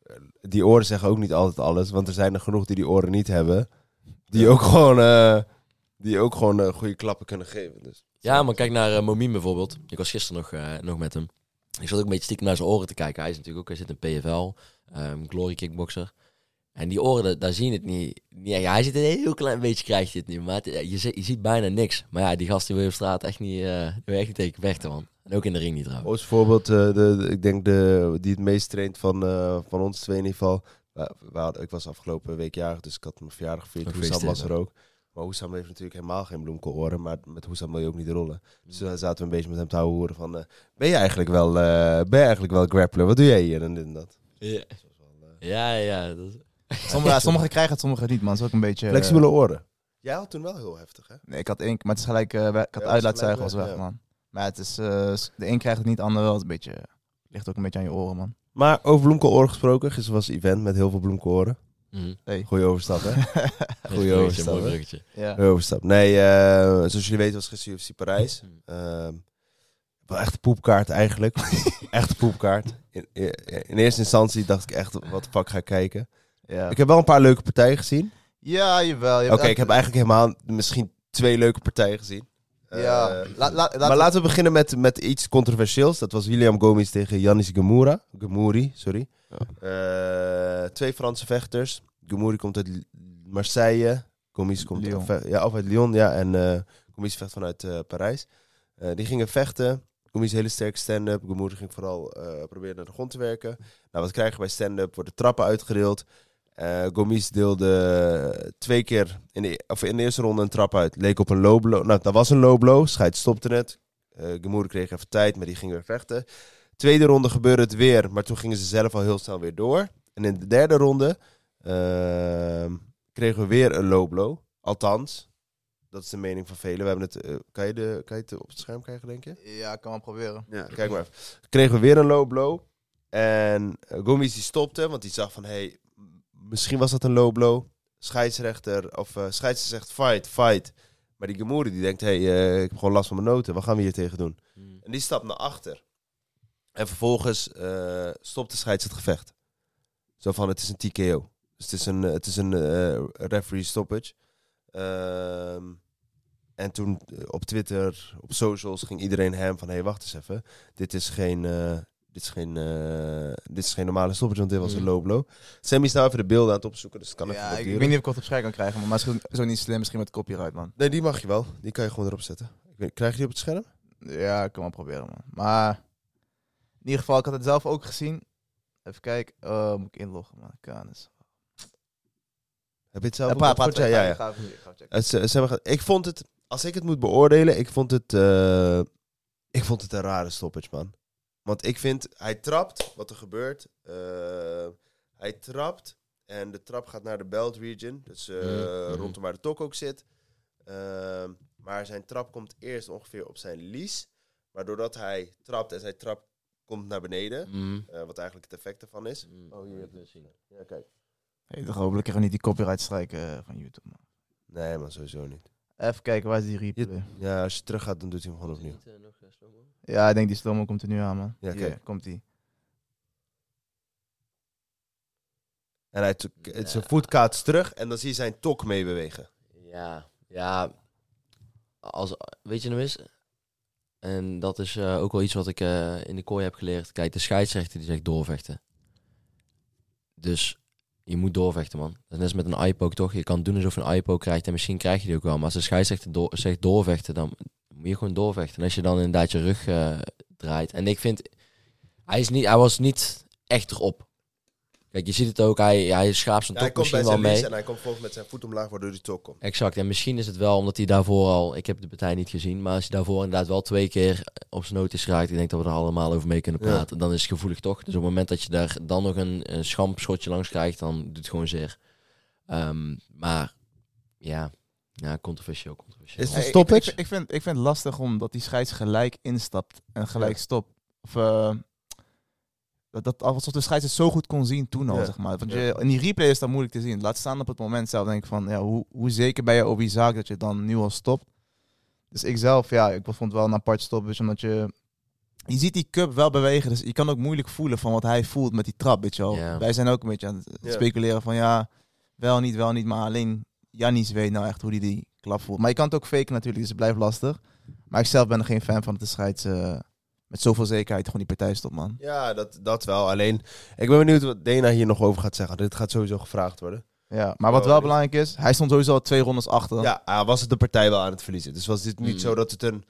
Speaker 3: eh, die oren zeggen ook niet altijd alles, want er zijn er genoeg die die oren niet hebben, die ook gewoon, eh, die ook gewoon eh, goede klappen kunnen geven. Dus.
Speaker 4: Ja, maar kijk naar uh, Momien bijvoorbeeld. Ik was gisteren nog, eh, nog met hem. Ik zat ook een beetje stiekem naar zijn oren te kijken. Hij is natuurlijk ook, hij zit in PFL, ehm, Glory Kickboxer. En die oren, da- daar zie je het niet. ja, hij zit een heel klein beetje, krijg je het niet. Maar het- je, je ziet bijna niks. Maar ja, die gast die wil je op straat echt niet, wil je echt niet tegen vechten, man. En ook in de ring niet trouwens.
Speaker 3: Als voorbeeld, eh, de, ik denk de, die het meest traint van, eh, van ons twee in ieder geval. Hadden- ik was afgelopen week jarig, dus ik had mijn verjaardag gevierd. Hoesam was er ook. Maar Hoesam heeft natuurlijk helemaal geen bloemkooloren, maar met Hoesam wil je ook niet rollen. Dus dan zaten we een beetje met hem te houden horen van, ben je eigenlijk wel, ben je eigenlijk wel grappler? Wat doe jij hier en dit en dat?
Speaker 4: Ja, ja, ja. Dat is-
Speaker 5: Sommige, ja, sommigen krijgen het, sommigen niet, man. Dat is ook een beetje... eh,
Speaker 3: Flexibele oren. Jij had toen wel heel heftig, hè?
Speaker 5: Nee, ik had één, maar het is gelijk, eh, ik had
Speaker 3: Ja,
Speaker 5: uitlaatzuigen
Speaker 3: was gelijk
Speaker 5: weg, man. Maar het is, eh, de een krijgt het niet, de ander wel. Het is een beetje, ligt ook een beetje aan je oren, man.
Speaker 3: Maar over bloemkooloren gesproken, gisteren was een event met heel veel bloemkooloren.
Speaker 4: Mhm.
Speaker 5: Hey.
Speaker 3: Goeie overstap, hè?
Speaker 4: Bruggetje,
Speaker 3: overstap,
Speaker 4: mooi bruggetje.
Speaker 5: Ja.
Speaker 3: Goeie overstap. Nee, eh, zoals jullie weten was gisteren UFC Parijs.
Speaker 4: Hmm.
Speaker 3: Ehm, wel echt een poepkaart eigenlijk. echt een poepkaart. In, in, in eerste instantie dacht ik echt, wat fuck ga ik kijken.
Speaker 5: Ja.
Speaker 3: Ik heb wel een paar leuke partijen gezien.
Speaker 5: ja, jawel. je
Speaker 3: Oké, ik heb eigenlijk helemaal misschien twee leuke partijen gezien.
Speaker 5: Ja,
Speaker 3: Eh,
Speaker 5: la- la- laten
Speaker 3: maar
Speaker 5: we-
Speaker 3: laten we beginnen met, met iets controversieels. Dat was William Gomis tegen Yannis Gemoura. Gemouri, sorry. Eh, twee Franse vechters. Gemouri komt uit Marseille. Gomis komt
Speaker 5: Lyon.
Speaker 3: ve- ja, of uit Lyon, ja. En eh Gomis vecht vanuit Parijs. Die gingen vechten. Gomis hele sterke stand-up. Gemouri ging vooral proberen naar de grond te werken. Nou, wat krijg je bij stand-up? Worden trappen uitgedeeld. Eh Gomis deelde twee keer in de, of in de eerste ronde een trap uit. Leek op een low blow. Nou, dat was een low blow. Scheid stopte het. Eh Gemoer kreeg even tijd, maar die ging weer vechten. Tweede ronde gebeurde het weer, maar toen gingen ze zelf al heel snel weer door. En in de derde ronde ehm, kregen we weer een low blow. Althans, dat is de mening van velen. We hebben het, eh, kan, je de, kan je het op het scherm krijgen, denk je?
Speaker 5: Ja, ik kan wel proberen.
Speaker 3: Ja, kijk maar even. Kregen we weer een low blow. En uh, Gomis die stopte, want die zag van... Hey, misschien was dat een low blow. Scheidsrechter, of eh scheidsrechter zegt fight, fight. Maar die Gemoeri die denkt... Hey, eh, ik heb gewoon last van mijn noten. Wat gaan we hier tegen doen?
Speaker 4: Mm.
Speaker 3: En die stapt naar achter. En vervolgens eh, stopt de scheids het gevecht. Zo van, het is een TKO. Dus het is een, het is een referee stoppage. Ehm, en toen op Twitter, op socials, ging iedereen hem van... Hé, hey, wacht eens even. Dit is geen... dit is, geen, eh, dit is geen normale stoppage, want dit was een
Speaker 4: Mm.
Speaker 3: low blow. Sammy is nou even de beelden aan het opzoeken, dus het kan even
Speaker 5: ja,
Speaker 3: wat
Speaker 5: ik, ik
Speaker 3: duren.
Speaker 5: weet niet of ik het op scherm kan krijgen, maar misschien zo niet slim, misschien met copyright, man.
Speaker 3: Nee, die mag je wel. Die kan je gewoon erop zetten. Ik weet, krijg je die op het scherm?
Speaker 5: Ja, ik kan wel proberen, man. Maar in ieder geval, ik had het zelf ook gezien. Even kijken. Oh, moet ik inloggen, man. Kan eens.
Speaker 3: Heb je het zelf ook
Speaker 5: praat,
Speaker 3: opgezocht? Ja, ja. Het, ze, ze hebben ge- ik vond het, als ik het moet beoordelen, ik vond het, eh, ik vond het een rare stoppage, man. Want ik vind, hij trapt, wat er gebeurt. eh, hij trapt en de trap gaat naar de belt region, dus eh,
Speaker 4: Mhm.
Speaker 3: rondom waar de tok ook zit. Ehm, maar zijn trap komt eerst ongeveer op zijn lies, maar doordat hij trapt en zijn trap komt naar beneden,
Speaker 4: Mm.
Speaker 3: eh, wat eigenlijk het effect ervan is.
Speaker 4: Mm.
Speaker 3: Oh, hier heb je
Speaker 4: het zien.
Speaker 3: Ja, kijk.
Speaker 5: Hey, toch hopelijk krijgen we niet die copyright strijken eh, van YouTube, man.
Speaker 3: Nee, maar sowieso niet.
Speaker 5: Even kijken, waar is die replay?
Speaker 3: Ja, als je terug gaat, dan doet hij hem gewoon opnieuw.
Speaker 5: Ja, ik denk die slow komt er nu aan, man.
Speaker 3: Ja,
Speaker 5: Hier, komt die.
Speaker 3: En hij to- het zijn voet kaatst terug en dan zie je zijn tok meebewegen.
Speaker 4: Ja, ja. Als, weet je nou eens? En dat is eh, ook wel iets wat ik eh, in de kooi heb geleerd. Kijk, de scheidsrechter die zegt doorvechten. Dus je moet doorvechten, man. Dat is net als met een eye-poke, toch? Je kan doen alsof je een eye-poke krijgt en misschien krijg je die ook wel. Maar als de scheidsrechter zegt doorvechten, dan moet je gewoon doorvechten. En als je dan inderdaad je rug eh, draait. En ik vind, hij, is niet, hij was niet echt erop. Kijk, je ziet het ook. Hij, hij schaapt zijn
Speaker 3: Ja, hij bij
Speaker 4: misschien wel
Speaker 3: zijn
Speaker 4: mee.
Speaker 3: en hij komt volgens met zijn voet omlaag waardoor die tok komt.
Speaker 4: Exact. En misschien is het wel omdat hij daarvoor al... Ik heb de partij niet gezien. Maar als hij daarvoor inderdaad wel twee keer op zijn noot is geraakt... Ik denk dat we er allemaal over mee kunnen
Speaker 3: Ja.
Speaker 4: praten. Dan is het gevoelig toch? Dus op het moment dat je daar dan nog een, een schampschotje langs krijgt... Dan doet het gewoon zeer. Ehm, maar ja... Ja, controversieel, controversieel.
Speaker 3: Is het een
Speaker 5: ik-? Ik, ik, vind, ik vind het lastig omdat die scheids gelijk instapt en gelijk
Speaker 3: Ja.
Speaker 5: stopt. Of, eh, dat, dat, alsof de scheids het zo goed kon zien toen al,
Speaker 3: Ja.
Speaker 5: zeg maar. Want je, in die replay is dat moeilijk te zien. Laat staan op het moment zelf, denk ik van, ja, hoe, hoe zeker ben je over die zaak dat je dan nu al stopt? Dus ik zelf, ja, ik vond het wel een apart stoppage, omdat je... Je ziet die cup wel bewegen, dus je kan ook moeilijk voelen van wat hij voelt met die trap, weet je wel.
Speaker 4: Ja.
Speaker 5: Wij zijn ook een beetje aan het speculeren van, ja, wel niet, wel niet, maar alleen Jannis weet nou echt hoe hij die klap voelt. Maar je kan het ook faken natuurlijk, dus het blijft lastig. Maar ik zelf ben er geen fan van dat de scheids eh, met zoveel zekerheid gewoon die partij stopt, man.
Speaker 3: Ja, dat, dat wel. Alleen, ik ben benieuwd wat Dana hier nog over gaat zeggen. Dit gaat sowieso gevraagd worden.
Speaker 5: Ja, maar wat wel belangrijk is, hij stond sowieso al twee rondes achter.
Speaker 3: Ja, ah, was het de partij wel aan het verliezen. Dus was dit niet
Speaker 4: Mm.
Speaker 3: zo dat het een...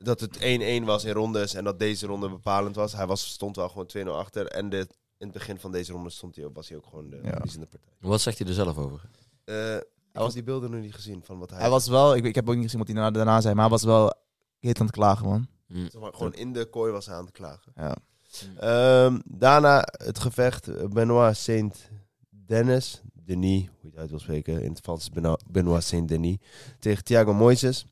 Speaker 3: Dat het 1-1 was in rondes en dat deze ronde bepalend was. Hij was, stond wel gewoon 2-0 achter. En de, in het begin van deze ronde stond hij, ook- was hij ook gewoon de
Speaker 5: Ja.
Speaker 3: verliezende partij.
Speaker 4: Wat zegt hij er zelf over?
Speaker 3: Eh ik
Speaker 5: was-
Speaker 3: die beelden nog niet gezien van wat hij...
Speaker 5: Hij was wel, ik, ik heb ook niet gezien wat hij daarna, daarna zei, maar hij was wel heet aan het klagen, man.
Speaker 3: Zeg maar, gewoon in de kooi was hij aan het klagen.
Speaker 5: Ja.
Speaker 3: Ehm, daarna het gevecht eh, Benoit Saint-Denis. Denis, hoe je het uit wil spreken. In het Frans is Benoit Saint-Denis. Tegen Thiago Moises.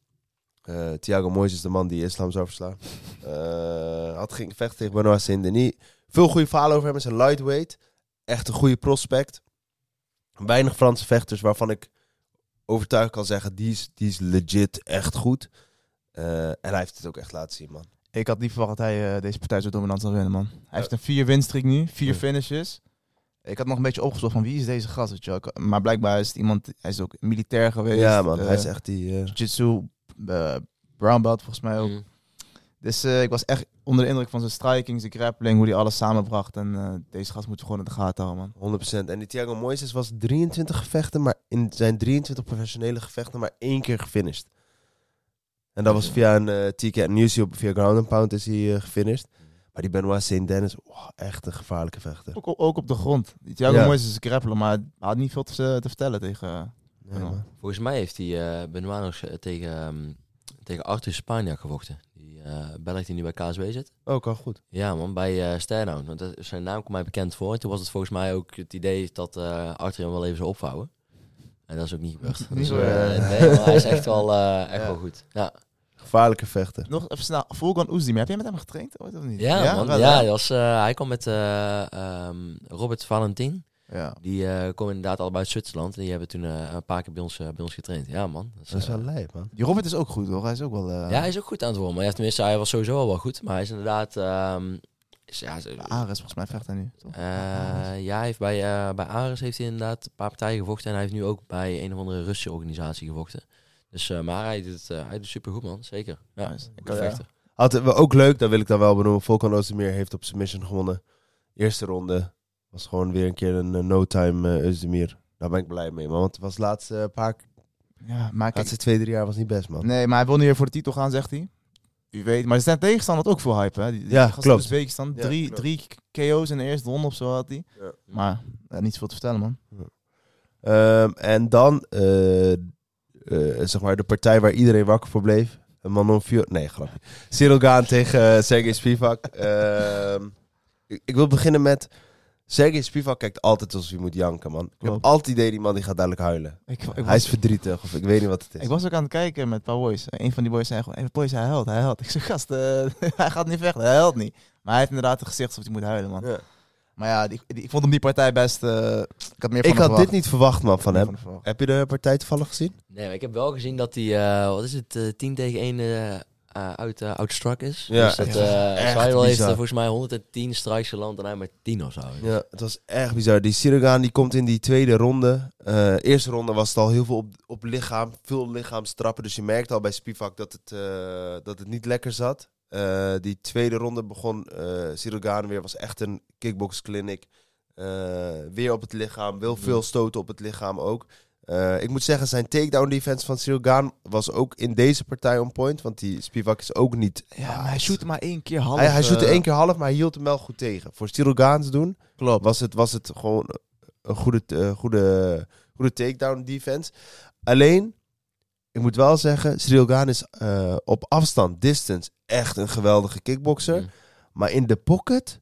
Speaker 3: Eh, Thiago Moises, de man die islam zou verslaan. Eh, had ging vechten tegen Benoit Saint-Denis. Veel goede verhalen over hem. Is een lightweight. Echt een goede prospect. Weinig Franse vechters waarvan ik overtuigd kan zeggen... die is, die is legit echt goed. Eh, en hij heeft het ook echt laten zien, man.
Speaker 5: Ik had niet verwacht dat hij eh, deze partij zo dominant zou winnen, man. Hij heeft een vier winstreek nu, vier
Speaker 3: Ja.
Speaker 5: finishes. Ik had nog een beetje opgezocht van wie is deze gast, weet je wel. Ik- Maar blijkbaar is het iemand, hij is ook militair geweest.
Speaker 3: Ja, man.
Speaker 5: eh,
Speaker 3: hij is echt die... eh,
Speaker 5: Jiu-jitsu, eh, brown belt volgens mij ook.
Speaker 4: Mhm.
Speaker 5: Dus eh, ik was echt onder de indruk van zijn striking, zijn grappling, hoe hij alles samenbracht. En eh, deze gast moeten we gewoon in de gaten houden, man.
Speaker 3: 100%. En die Thiago Moises was 23 gevechten, maar in zijn 23 professionele gevechten maar één keer gefinished. En dat was via een uh, TK News op via Ground and Pound is hij eh, gefinished. Maar die Benoit St. Dennis, wow, echt een gevaarlijke vechter.
Speaker 5: Ook, ook op de grond. Die Thiago
Speaker 3: Ja.
Speaker 5: Moises is een grappler, maar hij had niet veel te, te vertellen tegen... eh,
Speaker 3: Nee.
Speaker 4: Volgens mij heeft hij eh Benoit nog eh, tegen, ehm, tegen Arthur Spaniak gevochten. Die eh Belg die nu bij KSW zit.
Speaker 3: Oh, kan goed.
Speaker 4: Ja man, bij eh Sternout. Want dat- zijn naam komt mij bekend voor. En toen was het volgens mij ook het idee dat eh Arthur hem wel even zou opvouwen. En dat is ook niet gebeurd. Dus, eh, nee, maar hij is echt wel, eh, echt
Speaker 3: Ja.
Speaker 4: wel goed. Ja,
Speaker 3: Gevaarlijke vechter.
Speaker 5: Nog even snel, Volkan Oezdemir, heb jij met hem getraind ooit of niet?
Speaker 4: ja, man. Ja, hij, was, eh, hij kwam met eh, ehm, Robert Valentin.
Speaker 5: ja.
Speaker 4: Die eh komen inderdaad allebei uit Zwitserland. En die hebben toen eh, een paar keer bij ons, bij ons getraind. Ja man. Dat is,
Speaker 3: Dat is wel lijp, man.
Speaker 5: Die Robert is ook goed, hoor. Hij is ook wel... eh,
Speaker 4: Ja, hij is ook goed aan het worden. Maar ja, tenminste, hij was sowieso al wel goed. Maar hij is inderdaad... ehm, is, ja,
Speaker 5: Ares, volgens mij vecht hij nu. toch?
Speaker 4: eh, ja, hij heeft bij, bij Ares heeft hij inderdaad een paar partijen gevochten. En hij heeft nu ook bij een of andere Russische organisatie gevochten. Dus, eh, maar hij doet uh, hij doet super goed, man. Zeker. Ja,
Speaker 5: Nice.
Speaker 4: goed
Speaker 3: Ja.
Speaker 4: vechter.
Speaker 3: Hadden we ook leuk, dat wil ik dan wel benoemen. Volkan Ozdemir heeft op submission gewonnen. Eerste ronde was gewoon weer een keer een eh, no-time eh Ozdemir. Daar ben ik blij mee, man. Want het was laatste eh, paar,
Speaker 5: Ja, maar kijk,
Speaker 3: laatste twee, drie jaar was niet best, man.
Speaker 5: Nee, maar hij wil niet weer voor de titel gaan, zegt hij. U weet, maar zijn tegenstander had ook veel hype, hè? Die, die
Speaker 3: Ja, klopt.
Speaker 5: Uzbekistan,
Speaker 3: Ja,
Speaker 5: drie,
Speaker 3: klopt.
Speaker 5: drie KO's in de eerste ronde of zo had hij.
Speaker 3: Ja.
Speaker 5: Maar ja, niet zoveel te vertellen, man.
Speaker 3: Ehm, en dan, eh, eh, zeg maar, de partij waar iedereen wakker voor bleef. Manon Fior... Nee, grapje. Cyril Gaan tegen uh, Sergej Spivak. Ehm, ik, ik wil beginnen met... Sergej Spivak kijkt altijd alsof hij moet janken, man. Ik heb altijd het idee, die man die gaat dadelijk huilen.
Speaker 5: Ik, ik,
Speaker 3: Hij
Speaker 5: was,
Speaker 3: is verdrietig, of ik weet niet wat het is.
Speaker 5: ik was ook aan het kijken met een paar boys. Een van die boys zei gewoon, hey, boys, hij huilt, hij huilt. Ik zeg, gast, eh, hij gaat niet vechten, hij huilt niet. Maar hij heeft inderdaad een gezicht alsof hij moet huilen, man.
Speaker 3: Ja.
Speaker 5: Maar ja, die, die- ik vond hem die partij best... eh, ik had meer van
Speaker 3: Ik
Speaker 5: hem
Speaker 3: had dit niet verwacht, man, van
Speaker 5: Meer
Speaker 3: hem.
Speaker 5: verwacht.
Speaker 3: Heb je de partij toevallig gezien?
Speaker 4: Nee, maar ik heb wel gezien dat hij, eh, wat is het, eh 10 tegen 1 eh eh, uit, eh outstruck is.
Speaker 3: Ja,
Speaker 4: dus dat,
Speaker 3: echt-
Speaker 4: eh heeft
Speaker 3: bizar.
Speaker 4: eh, volgens mij 110 strikes geland en hij maar 10 of zo.
Speaker 3: Ja, het was echt bizar. Die Sirogan die komt in die tweede ronde. Eh, eerste ronde was het al heel veel op, op lichaam, veel lichaamstrappen. Dus je merkte al bij Spivak dat het, eh, dat het niet lekker zat. Eh, die tweede ronde begon uh, weer, was echt een kickbox clinic. Eh, weer op het lichaam, wil veel stoten op het lichaam ook. Ik moet zeggen, zijn takedown defense van Sirogan was ook in deze partij on point. Want die Spivak is ook niet...
Speaker 5: Ja, maar hij shoot maar één keer half.
Speaker 3: hij, hij shootte één keer half, maar hij hield hem wel goed tegen. Voor Sirogaans doen
Speaker 5: Klopt.
Speaker 3: was het, was het gewoon een goede, goede, goede takedown defense. Alleen, ik moet wel zeggen, Cyril Gaan is eh, op afstand, distance, echt een geweldige kickboxer.
Speaker 4: Mm.
Speaker 3: Maar in de pocket...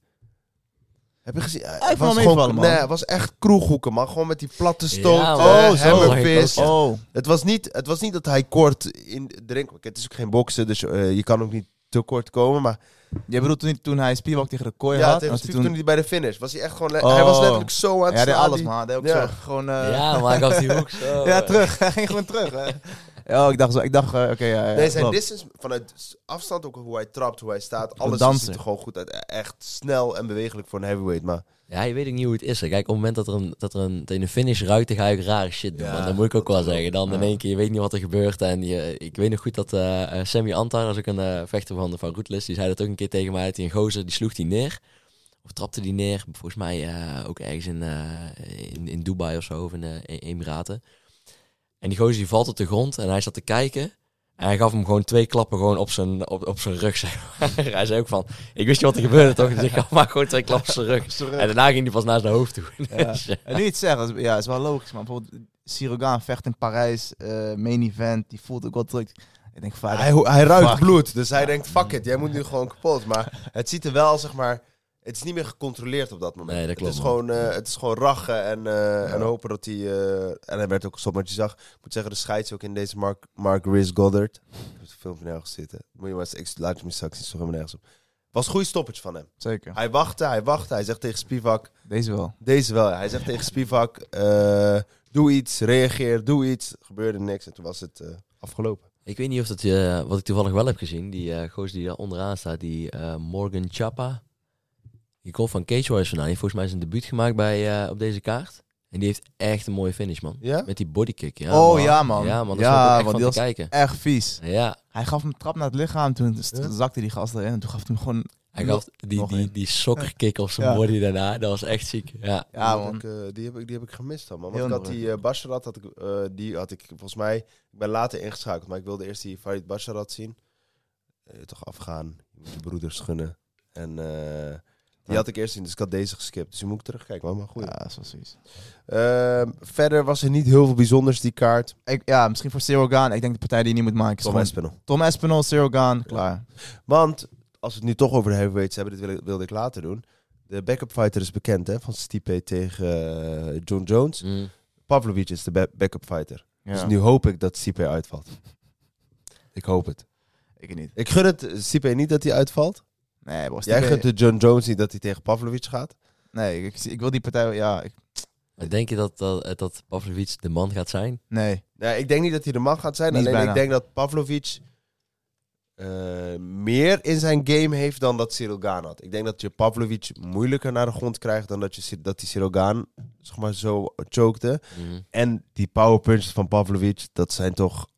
Speaker 3: Heb je gezien? Hij was gewoon,
Speaker 5: man.
Speaker 3: nee, het was echt kroeghoeken, man. Gewoon met die platte stoot.
Speaker 4: Ja.
Speaker 5: Oh, zo.
Speaker 3: hammerfist.
Speaker 5: Oh,
Speaker 3: Het, was niet, het was niet dat hij kort in de ring... Het is ook geen boksen, dus eh, je kan ook niet te kort komen. Maar
Speaker 5: je bedoelt toen, toen hij Spivak tegen de kooi
Speaker 3: ja,
Speaker 5: had?
Speaker 3: Steve,
Speaker 5: hij
Speaker 3: toen hij bij de finish was hij echt gewoon...
Speaker 5: Oh.
Speaker 3: Hij was letterlijk zo aan het
Speaker 5: Ja, hij deed alles, man. Hij deed ook
Speaker 3: Ja.
Speaker 5: zo gewoon... eh,
Speaker 4: Ja, maar ik gaf die hoek zo.
Speaker 5: Ja, terug. Hij ging gewoon terug. Hè. Ja, ik dacht zo. Ik dacht, eh, oké, ja, ja,
Speaker 3: Nee, zijn
Speaker 5: klopt.
Speaker 3: distance vanuit afstand, ook hoe hij trapt, hoe hij staat, alles ziet er gewoon goed uit. Echt snel en bewegelijk voor een heavyweight, maar
Speaker 4: Ja, je weet ook niet hoe het is. hè. Kijk, op het moment dat er een, dat er een, een finish ruikt, dan ga ook rare shit doen.
Speaker 3: Ja,
Speaker 4: want dat moet ik ook wel zeggen. Dan in één keer, je weet niet wat er gebeurt. En je, ik weet nog goed dat eh eh, Sammy Antar, dat is ook een eh, vechter van, van Rootless, die zei dat ook een keer tegen mij. Dat hij een gozer, die sloeg die neer. Of trapte die neer. Volgens mij eh, ook ergens in, in, in Dubai of zo, of in de Emiraten. En die gozer die valt op de grond en hij zat te kijken. En hij gaf hem gewoon twee klappen gewoon op zijn, op, op zijn rug. Zeg maar. hij zei ook van, ik wist niet wat er gebeurde toch? Dus ik gaf maar gewoon twee klappen op zijn rug. En daarna ging hij pas naar zijn hoofd toe.
Speaker 5: Ja.
Speaker 4: Dus,
Speaker 5: En nu dat is, ja, is wel logisch. Maar bijvoorbeeld Sirogan vecht in Parijs, eh, main event, die voelt ook wel druk. Ik denk vaak.
Speaker 3: hij, hij ruikt
Speaker 5: Fuck.
Speaker 3: bloed. Dus hij denkt, fuck it, jij moet nu gewoon kapot. Maar het ziet er wel, zeg maar, het is niet meer gecontroleerd op dat moment.
Speaker 4: Nee, dat klopt,
Speaker 3: Het is,
Speaker 4: man.
Speaker 3: gewoon, eh, het is gewoon rachen en, eh, en hopen dat hij... eh, en hij werd ook gestopt, wat je zag. Ik moet zeggen, de scheids ook in deze Mark, Mark Riz Goddard. Ik heb het filmpje nergens zitten. Moet je maar eens, ik laat je me straks iets helemaal nergens op. Was een goede stoppage van hem.
Speaker 5: Zeker.
Speaker 3: Hij wachtte, hij wachtte. Hij zegt tegen Spivak,
Speaker 5: Deze wel.
Speaker 3: Deze wel. ja. Hij zegt tegen Spivak: Doe iets, reageer, doe iets. Er gebeurde niks en toen was het eh, afgelopen.
Speaker 4: Ik weet niet of dat, eh, wat ik toevallig wel heb gezien. Die eh gozer die daar onderaan staat, die eh, Morgan Chapa. Die komt van Cage Warriors vandaan. Die heeft volgens mij zijn debuut gemaakt bij, eh, op deze kaart. En die heeft echt een mooie finish, man.
Speaker 3: Ja?
Speaker 4: Met die bodykick. Ja,
Speaker 5: Oh,
Speaker 4: man.
Speaker 5: ja, man.
Speaker 4: Ja, man. Dat
Speaker 5: Ja,
Speaker 4: echt
Speaker 5: want
Speaker 4: van
Speaker 5: die
Speaker 4: te
Speaker 5: was
Speaker 4: kijken.
Speaker 5: Echt vies.
Speaker 4: Ja,
Speaker 5: Hij gaf hem een trap naar het lichaam, toen
Speaker 3: Ja?
Speaker 5: zakte die gast erin en toen gaf hij hem gewoon...
Speaker 4: hij gaf die, die, die sokkerkick op zijn
Speaker 5: Ja.
Speaker 4: body daarna. Dat was echt ziek. Ja.
Speaker 5: Ja,
Speaker 3: die,
Speaker 5: man.
Speaker 3: heb ik, eh, die, heb ik, die heb ik gemist dan, man. Want ik had die uh, Basharat, had ik, eh, die had ik volgens mij... Ik ben later ingeschakeld, maar ik wilde eerst die Farid Basharat zien. Toch afgaan, je moet je broeders gunnen. En eh, die had ik eerst zien, dus ik had deze geskipt. Dus je moet terugkijken, man. Maar goed.
Speaker 5: Ja, dat is wel zoiets.
Speaker 3: Ehm, verder was er niet heel veel bijzonders, die kaart.
Speaker 5: Ik, ja, misschien voor Zero Gaan. Ik denk de partij die je niet moet maken is
Speaker 3: Tom
Speaker 5: gewoon
Speaker 3: Espinel.
Speaker 5: Tom Zero Gaan, klaar.
Speaker 3: Want, als we het nu toch over de heavyweights hebben, dit wil ik- wilde ik later doen. De backup fighter is bekend, hè, van Stipe tegen eh, John Jones.
Speaker 4: Mm.
Speaker 3: Pavlovic is de ba- backup fighter.
Speaker 5: Ja.
Speaker 3: Dus nu hoop ik dat Stipe uitvalt. Ik hoop het.
Speaker 5: Ik niet.
Speaker 3: Ik gun het Stipe niet dat hij uitvalt.
Speaker 5: Nee.
Speaker 3: Jij gunt de John Jones niet dat hij tegen Pavlovic gaat.
Speaker 5: Nee, ik, ik wil die partij... Ja, ik,
Speaker 4: Maar denk je dat, dat, dat Pavlovic de man gaat zijn?
Speaker 5: nee.
Speaker 3: Nee, ik denk niet dat hij de man gaat zijn.
Speaker 5: Niet
Speaker 3: alleen
Speaker 5: bijna.
Speaker 3: ik denk dat Pavlovic eh, meer in zijn game heeft dan dat Cyril Gaan had. Ik denk dat je Pavlovic moeilijker naar de grond krijgt dan dat, je, dat die Cyril Gaan zeg maar, zo chokte.
Speaker 4: Mhm.
Speaker 3: En die power punches van Pavlovic, dat zijn toch...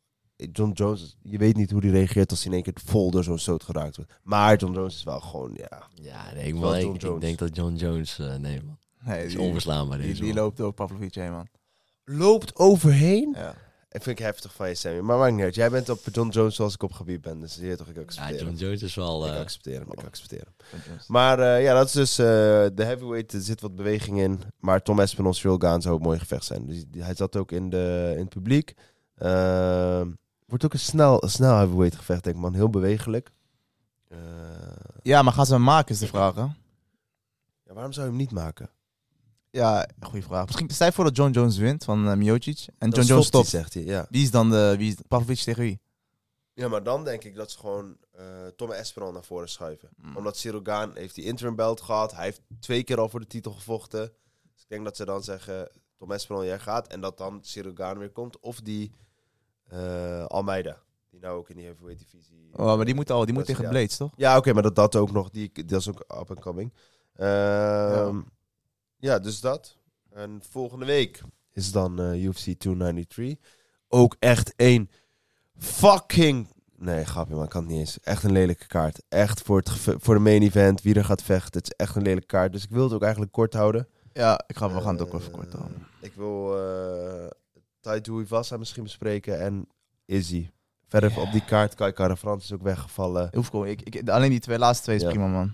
Speaker 3: John Jones, je weet niet hoe die reageert als hij in één keer vol door zo'n stoot geraakt wordt. Maar John Jones is wel gewoon, ja...
Speaker 4: Ja, nee, ik, man,
Speaker 3: John
Speaker 4: ik, ik denk dat John Jones... eh, nee, man.
Speaker 5: Nee,
Speaker 4: is
Speaker 5: die,
Speaker 4: onverslaanbaar
Speaker 5: die,
Speaker 4: deze
Speaker 5: die
Speaker 4: man.
Speaker 5: loopt door Pavlovic heen, man.
Speaker 3: Loopt overheen?
Speaker 5: Ja.
Speaker 3: Dat vind ik heftig van je, Sammy. Maar maakt niet uit. Jij bent op John Jones zoals ik op gebied ben. Dus je toch, ik
Speaker 4: Ja,
Speaker 3: accepteer
Speaker 4: John
Speaker 3: hem.
Speaker 4: Jones is wel...
Speaker 3: Ik
Speaker 4: eh,
Speaker 3: accepteer hem, ik accepteer hem.
Speaker 5: John.
Speaker 3: Maar eh, ja, dat is dus eh, de heavyweight. Er zit wat beweging in. Maar Tom Espinol, Cyril Gaan zou een mooi gevecht zijn. Dus hij zat ook in, de, in het publiek. Wordt ook een snel, een snel heavyweight gevecht, denk ik, man. Heel bewegelijk. Eh,
Speaker 5: Ja, maar gaan ze hem maken, is de vraag, hè?
Speaker 3: ja, waarom zou je hem niet maken?
Speaker 5: Ja, goede vraag. Misschien stel je voor dat John Jones wint van uh, Miocic. En John Jones
Speaker 3: stopt zegt hij. Ja.
Speaker 5: Wie is dan de... Wie is Pavlovic tegen wie?
Speaker 3: ja, maar dan denk ik dat ze gewoon eh Tom Espinol naar voren schuiven.
Speaker 5: Mm.
Speaker 3: Omdat Cyril Gaan heeft die interim belt gehad. Hij heeft twee keer al voor de titel gevochten. Dus ik denk dat ze dan zeggen, Tom Espinol, jij gaat. En dat dan Cyril Gaan weer komt. Of die eh, Almeida. Die nou ook in die heavyweight divisie.
Speaker 5: Oh, maar die moet al... Die moet tegen
Speaker 3: ja.
Speaker 5: Blades, toch?
Speaker 3: Ja, oké, maar dat, dat ook nog. Die, dat is ook up and coming. Ehm, ja. dus dat. En volgende week is dan eh, UFC 293. Ook echt een fucking... Nee, grapje, maar ik kan het niet eens. Echt een lelijke kaart. Echt voor, het voor de main event, wie er gaat vechten. Het is echt een lelijke kaart. Dus ik wil het ook eigenlijk kort houden.
Speaker 5: Ja, ik ga, we gaan het ook even kort
Speaker 3: Eh,
Speaker 5: houden.
Speaker 3: Ik wil uh, Taito Ivasa misschien bespreken en Izzy. Verder op die kaart, Kai Kara Frans is ook weggevallen.
Speaker 5: Ik, ik, alleen die twee laatste twee is
Speaker 3: Ja.
Speaker 5: prima, man.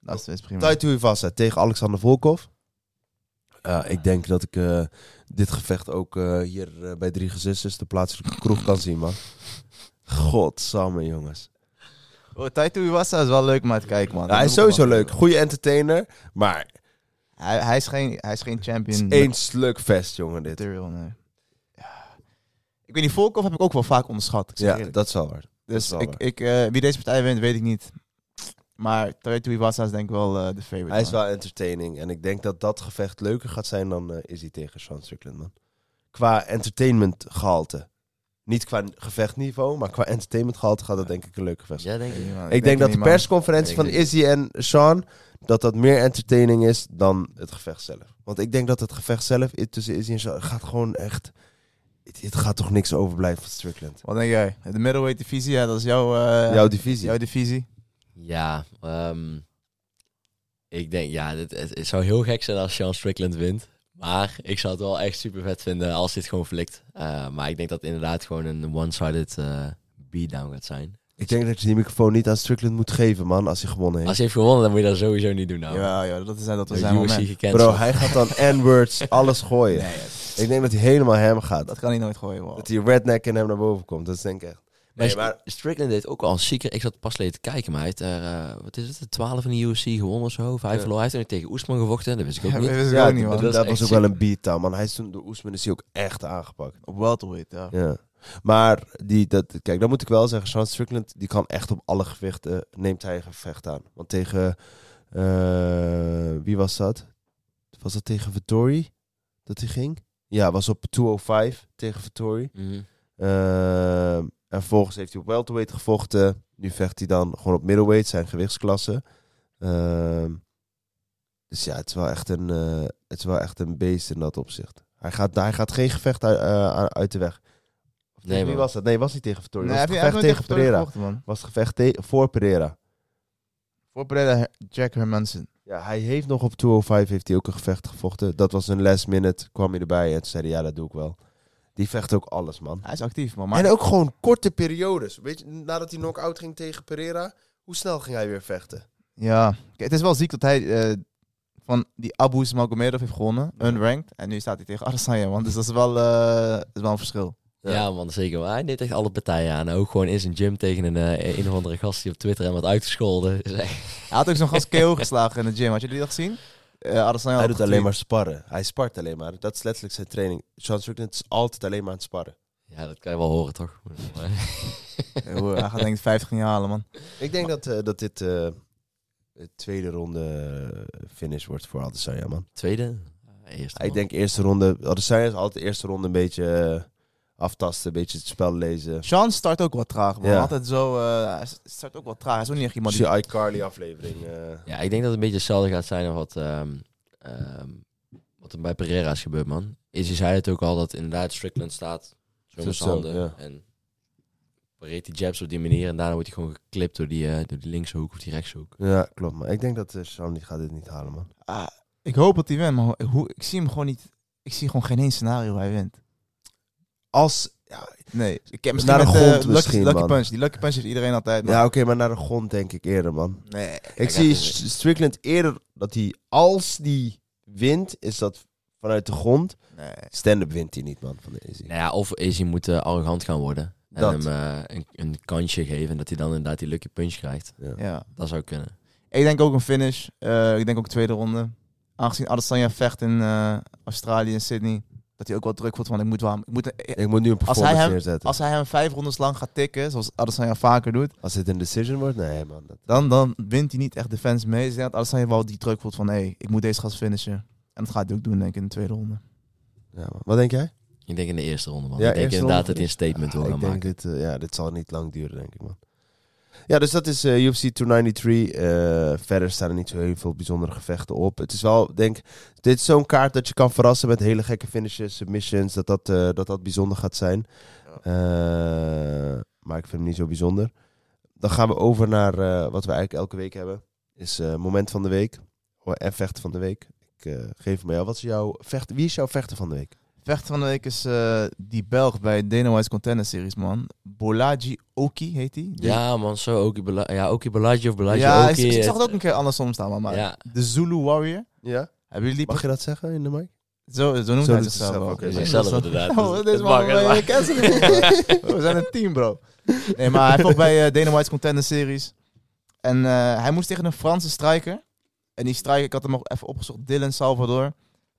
Speaker 5: Laatste twee is prima.
Speaker 3: Taito Ivasa tegen Alexander Volkov. Ja, ik denk dat ik eh, dit gevecht ook eh, hier eh, bij Drie Gezusters, de plaatselijke kroeg, kan zien, man. Godsamme, jongens.
Speaker 5: Oh, Taito Iwasa is wel leuk om naar te kijken, man.
Speaker 3: Ja, hij is sowieso leuk. Goede entertainer. Maar
Speaker 5: Hij, hij, is geen, hij is geen
Speaker 3: het
Speaker 5: champion.
Speaker 3: is één slugfest, jongen, dit.
Speaker 5: material, nee. Ik weet niet, Volkov heb ik ook wel vaak onderschat. Ik zeg
Speaker 3: Ja,
Speaker 5: eerlijk.
Speaker 3: dat is wel waar.
Speaker 5: dus
Speaker 3: wel
Speaker 5: ik,
Speaker 3: waar.
Speaker 5: ik, eh, wie deze partij wint, weet ik niet. Maar Taito Iwasa is denk ik wel eh, de favorite.
Speaker 3: Hij is
Speaker 5: man.
Speaker 3: wel entertaining. En ik denk dat dat gevecht leuker gaat zijn dan eh Izzy tegen Sean Strickland, man. Qua entertainment gehalte. Niet qua gevechtniveau, maar qua entertainment gehalte gaat dat denk ik een leuk gevecht zijn.
Speaker 4: Ja, denk
Speaker 5: Ik,
Speaker 4: ik.
Speaker 5: man.
Speaker 3: Denk dat de
Speaker 5: niet,
Speaker 3: persconferentie van Izzy en Sean, dat dat meer entertaining is dan het gevecht zelf. Want ik denk dat het gevecht zelf tussen Izzy en Sean gaat gewoon echt... Het, het gaat toch niks overblijven van Strickland.
Speaker 5: Wat denk jij? De middleweight divisie, ja, dat is jouw, eh,
Speaker 3: Jouw divisie.
Speaker 5: jouw divisie.
Speaker 4: Ja, ehm, ik denk, ja, het, het, het zou heel gek zijn als Sean Strickland wint. Maar ik zou het wel echt super vet vinden als dit gewoon flikt. Eh, maar ik denk dat het inderdaad gewoon een one-sided eh beatdown gaat zijn.
Speaker 3: Ik denk dat je die microfoon niet aan Strickland moet geven, man, als hij gewonnen heeft.
Speaker 4: Als hij heeft gewonnen, dan moet je dat sowieso niet doen nou.
Speaker 5: Ja, ja, dat is, dat is zijn moment.
Speaker 3: Bro, hij gaat dan N-words, alles gooien.
Speaker 5: Nee,
Speaker 3: Ik denk dat hij helemaal hem gaat.
Speaker 5: dat kan hij nooit gooien. wow.
Speaker 3: Dat die redneck in hem naar boven komt. Dat is denk ik echt.
Speaker 4: Maar,
Speaker 3: Nee, maar
Speaker 4: Strickland deed ook al een zieker. Ik zat pas geleden te kijken, maar hij heeft er, eh, wat is het, de 12 in de UFC gewonnen of zo. Vijf
Speaker 3: Ja.
Speaker 4: verloren. Hij heeft er tegen Oesman gevochten, dat wist ik ook
Speaker 5: Ja,
Speaker 4: niet.
Speaker 5: dat wist ik
Speaker 3: ja,
Speaker 5: ook niet,
Speaker 3: dat,
Speaker 5: man.
Speaker 4: dat
Speaker 3: dat was ook wel een beatdown, man. Hij is toen door Oesman is hij ook echt aangepakt.
Speaker 5: Op welterweight, ja.
Speaker 3: Ja. Maar die, dat, kijk, dan moet ik wel zeggen, Sean Strickland, die kan echt op alle gewichten, neemt hij een gevecht aan. Want tegen, eh, wie was dat? Was dat tegen Vittori dat hij ging? Ja, was op 205 tegen Vittori.
Speaker 4: Mhm.
Speaker 3: Ehm, en vervolgens heeft hij op welterweight gevochten. Nu vecht hij dan gewoon op middleweight, zijn gewichtsklasse. Ehm, Dus ja, het is wel echt een, eh, het is wel echt een beest in dat opzicht. Hij gaat, hij gaat geen gevecht uit, eh, uit de weg. Of
Speaker 4: Nee,
Speaker 3: Wie was dat? Nee, was niet tegen Vittori.
Speaker 5: Nee,
Speaker 3: was het gevecht tegen Pereira.
Speaker 5: gevochten, man.
Speaker 3: Was het gevecht te- voor Pereira.
Speaker 5: Voor Pereira, Jack Hermanson.
Speaker 3: Ja, hij heeft nog op 205 heeft hij ook een gevecht gevochten. Dat was een last minute, kwam hij erbij en toen zei hij, ja, dat doe ik wel. Die vecht ook alles, man.
Speaker 5: Hij is actief, man. Maar
Speaker 3: En ook gewoon korte periodes. Weet je, nadat hij knock-out ging tegen Pereira, hoe snel ging hij weer vechten?
Speaker 5: Ja, Kijk, het is wel ziek dat hij eh, van die Abu Magomedov heeft gewonnen, unranked. En nu staat hij tegen Adesanya, man. Dus dat is wel, eh, dat is wel een verschil.
Speaker 4: Ja, man, zeker. Maar hij deed echt alle partijen aan. Ook gewoon in zijn gym tegen een, eh, een of andere gast die op Twitter hem wat uitgescholden. Echt-
Speaker 5: Hij had ook zo'n gast KO geslagen in de gym. Had jullie dat gezien? Eh Adesanya
Speaker 3: hij
Speaker 5: had
Speaker 3: doet alleen maar sparren. Hij spart alleen maar. Dat is letterlijk zijn training. Sean Strickland is altijd alleen maar aan het sparren.
Speaker 4: Ja, dat kan je wel horen, toch?
Speaker 5: Hij gaat denk ik 50 niet halen, man.
Speaker 3: Ik denk dat, eh, dat dit eh, de tweede ronde finish wordt voor Adesanya, man.
Speaker 4: Tweede? Eerste.
Speaker 3: Ik denk eerste ronde... Adesanya is altijd de eerste ronde een beetje aftasten, een beetje het spel lezen.
Speaker 5: Sean start ook wat traag, man.
Speaker 3: Ja.
Speaker 5: Altijd zo, eh, hij start ook wat traag. Hij is ook niet echt iemand die...
Speaker 3: je iCarly aflevering. eh,
Speaker 4: Ja, ik denk dat het een beetje hetzelfde gaat zijn als wat, ehm, ehm, wat er bij Pereira is gebeurd, man. Izzy zei het ook al, dat inderdaad Strickland staat zo handen.
Speaker 3: ja.
Speaker 4: En pareert die jabs op die manier en daarna wordt hij gewoon geklipt door die, eh, door die linkse hoek of die rechtse hoek.
Speaker 3: Ja, klopt. Maar ik denk dat uh, Sean die gaat dit niet halen, man.
Speaker 5: Ah, ik hoop dat hij wint, maar hoe, ik zie hem gewoon niet... Ik zie gewoon geen één scenario waar hij wint.
Speaker 3: Als... Ja,
Speaker 5: Nee, ik
Speaker 3: Naar de
Speaker 5: met, eh,
Speaker 3: grond
Speaker 5: Lucky,
Speaker 3: misschien,
Speaker 5: Lucky
Speaker 3: man.
Speaker 5: Punch. Die Lucky Punch heeft iedereen altijd, man.
Speaker 3: ja oké, maar naar de grond denk ik eerder, man.
Speaker 5: Nee.
Speaker 3: Ik zie Strickland eerder dat hij, als die wint, is dat vanuit de grond.
Speaker 5: Nee.
Speaker 3: Stand-up wint hij niet, man, van de Izzy.
Speaker 4: Nou ja, of Izzy moet eh, arrogant gaan worden. En
Speaker 3: Dat.
Speaker 4: hem eh, een, een kansje geven en dat hij dan inderdaad die lucky punch krijgt.
Speaker 3: Ja.
Speaker 5: Ja.
Speaker 4: Dat zou kunnen.
Speaker 5: Ik denk ook een finish. Eh, ik denk ook tweede ronde. Aangezien Adesanya vecht in eh, Australië en Sydney, dat hij ook wel druk voelt van ik moet wel. Ik moet,
Speaker 3: Ik moet nu een
Speaker 5: Als hij
Speaker 3: performance
Speaker 5: hem-
Speaker 3: neerzetten.
Speaker 5: als hij hem vijf rondes lang gaat tikken, zoals Adesanya vaker doet,
Speaker 3: Als het een decision wordt, nee, man. Dat,
Speaker 5: dan, dan wint hij niet echt de fans mee. Dus denk dat Adesanya wel die druk voelt van hé, hey, ik moet deze gast finishen. En dat gaat hij ook doen, denk ik, in de tweede ronde.
Speaker 3: ja, man. Wat denk jij?
Speaker 4: Ik denk in de eerste ronde, man.
Speaker 3: Ja,
Speaker 4: ik denk inderdaad
Speaker 3: ronde
Speaker 4: dat hij een statement wil
Speaker 3: Ah,
Speaker 4: gaan
Speaker 3: ik denk
Speaker 4: maken.
Speaker 3: dit, eh, ja, dit zal niet lang duren, denk ik, man. Ja, dus dat is eh, UFC 293. Eh, verder staan er niet zo heel veel bijzondere gevechten op. Het is wel, denk dit is zo'n kaart dat je kan verrassen met hele gekke finishes, submissions, dat dat, eh, dat, dat bijzonder gaat zijn. Maar ik vind hem niet zo bijzonder. Dan gaan we over naar wat we eigenlijk elke week hebben. Is moment van de week. En vechten van de week. Ik geef hem aan jou. Wat is jouw vechten? Wie is jouw vechter van de week?
Speaker 5: Vechter van de week is eh, die Belg bij Dana White's Contender Series, man. Bolaji Oki heet hij.
Speaker 4: Ja, man, zo Oki Bela ja, Oki Balaji of Balaji
Speaker 5: ja
Speaker 4: Oki.
Speaker 5: ik, ik zag
Speaker 4: het-
Speaker 5: het ook een keer andersom staan, man. Maar
Speaker 4: Ja.
Speaker 5: de Zulu Warrior.
Speaker 3: Ja?
Speaker 5: Hebben jullie die...
Speaker 3: Mag je dat zeggen in de mic?
Speaker 5: Zo, zo noemt
Speaker 3: Zo
Speaker 5: hij zichzelf ook. Ja,
Speaker 4: Zichzelf
Speaker 5: dat is-
Speaker 4: inderdaad.
Speaker 5: Oh, man,
Speaker 4: mag.
Speaker 5: cancelen. We zijn een team, bro. Nee, maar hij vocht bij eh, Dana White's Contender Series. En eh, hij moest tegen een Franse striker. En die striker, ik had hem ook even opgezocht, Dylan Salvador.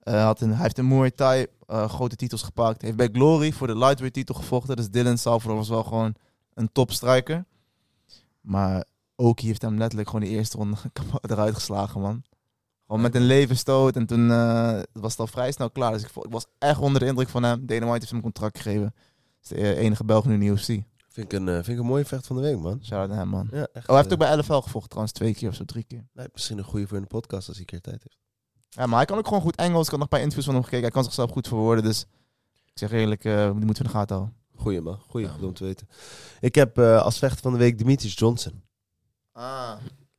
Speaker 5: Eh, had een, hij heeft een Muay Thai eh, grote titels gepakt. Heeft bij Glory voor de lightweight titel gevochten. Dus Dylan Salvador was wel gewoon een top striker. Maar Oki heeft hem letterlijk gewoon de eerste ronde eruit geslagen, man. Gewoon met een levenstoot. En toen eh, was het al vrij snel klaar. Dus ik, ik was echt onder de indruk van hem. Dana White heeft hem een contract gegeven. Dat is de enige Belg nu in de UFC.
Speaker 3: Vind ik een, vind ik een mooie vecht van de week, man.
Speaker 5: Shout out hem, man.
Speaker 3: Ja, echt,
Speaker 5: Oh, hij heeft ook bij LFL gevochten trouwens. Twee keer of zo, drie keer.
Speaker 3: nee, misschien een goede voor in de podcast als hij een keer tijd heeft.
Speaker 5: Ja, maar hij kan ook gewoon goed Engels. Ik had nog een paar interviews van hem gekeken. Hij kan zichzelf goed verwoorden. Dus ik zeg eerlijk, eh, die moeten we in de gaten houden.
Speaker 3: Goeie, man. Goeie,
Speaker 4: Ja.
Speaker 3: om te weten. Ik heb eh, als vechter van de week Demetrius Johnson.
Speaker 5: Ah.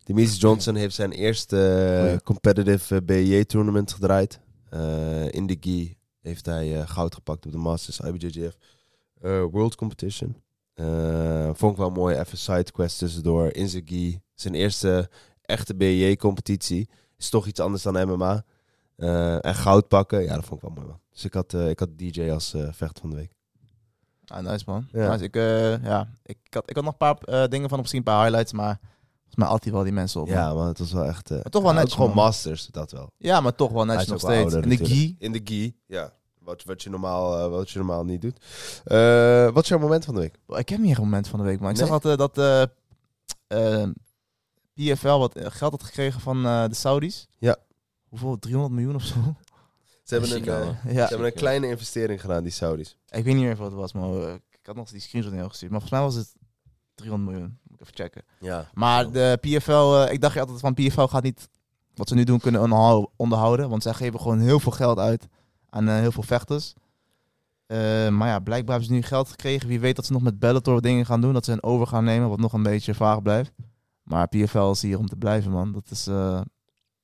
Speaker 3: Demetrius Johnson heeft zijn eerste eh, competitive BJ-tournament gedraaid. Eh, in de GI heeft hij goud gepakt op de Masters IBJJF eh, World Competition. Eh, vond ik wel mooi. Even sidequest tussendoor. In zijn GI. Zijn eerste echte BJ-competitie. Is toch iets anders dan MMA. Eh, en goud pakken. Ja, dat vond ik wel mooi, man. Dus ik had, eh, ik had DJ als eh vechter van de week.
Speaker 5: Ah, nice man.
Speaker 3: Ja.
Speaker 5: Nice. Ik, ja, ik, had, ik had nog een paar dingen van gezien, een paar highlights. Maar volgens mij altijd wel die mensen op. man.
Speaker 3: Ja, maar het was wel echt...
Speaker 5: Maar toch wel
Speaker 3: ook gewoon. Masters, dat wel.
Speaker 5: Ja, maar toch wel netjes
Speaker 3: is
Speaker 5: nog
Speaker 3: wel
Speaker 5: steeds.
Speaker 3: ouder
Speaker 5: In de gi.
Speaker 3: In de gi, ja. Wat, wat, je normaal, wat je normaal niet doet. Wat is jouw moment van de week?
Speaker 5: Ik heb niet een moment van de week, maar ik
Speaker 3: Nee?
Speaker 5: zag altijd dat PFL wat eh, geld had gekregen van eh, de Saudis.
Speaker 3: Ja.
Speaker 5: Hoeveel? 300 miljoen of zo?
Speaker 3: Ze hebben, een, eh,
Speaker 5: ja.
Speaker 3: ze hebben een kleine investering gedaan, die Saudis.
Speaker 5: Ik weet niet meer wat het was, maar ik had nog die screenshot niet al gestuurd. Maar volgens mij was het 300 miljoen. Moet ik even checken.
Speaker 3: Ja.
Speaker 5: Maar de PFL, eh, ik dacht altijd van PFL gaat niet, wat ze nu doen kunnen onderhou- onderhouden. Want zij geven gewoon heel veel geld uit aan eh, heel veel vechters. Eh, maar ja, blijkbaar hebben ze nu geld gekregen. Wie weet dat ze nog met Bellator dingen gaan doen. Dat ze een over gaan nemen, wat nog een beetje vaag blijft. Maar PFL is hier om te blijven, man. Dat is, eh,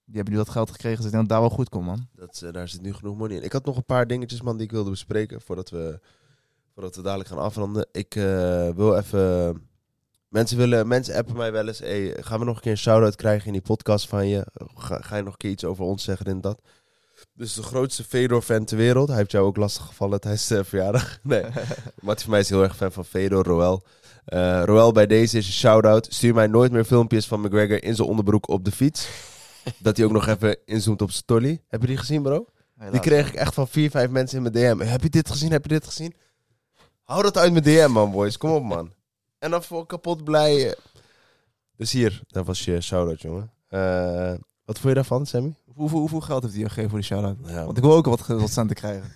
Speaker 5: die hebben nu dat geld gekregen. Dus ik denk dat daar wel goed komt, man.
Speaker 3: Dat, eh, daar zit nu genoeg money in. Ik had nog een paar dingetjes, man, die ik wilde bespreken voordat we, voordat we dadelijk gaan afronden. Ik eh, wil even... Mensen, willen, mensen appen mij wel eens. Hey, gaan we nog een keer een shout-out krijgen in die podcast van je? Ga, ga je nog een keer iets over ons zeggen en dat? Dus de grootste Fedor-fan ter wereld. Hij heeft jou ook lastig gevallen tijdens de verjaardag. Nee, Marty van mij is heel erg fan van Fedor, Roel. Eh Roel, bij deze is een shout-out. Stuur mij nooit meer filmpjes van McGregor in zijn onderbroek op de fiets. dat hij ook nog even inzoomt op zijn tolly. Heb je die gezien, bro? Die kreeg ik echt van vier, vijf mensen in mijn DM. Heb je dit gezien? Heb je dit gezien? Hou dat uit mijn DM, man, boys. Kom op, man. En dan voor kapot blij. Dus hier, dat was je shout-out, jongen. Eh, wat vond je daarvan, Sammy?
Speaker 5: Hoeveel, hoeveel geld heeft hij gegeven voor die shout-out?
Speaker 3: Ja,
Speaker 5: Want ik wil ook wat, wat centen krijgen.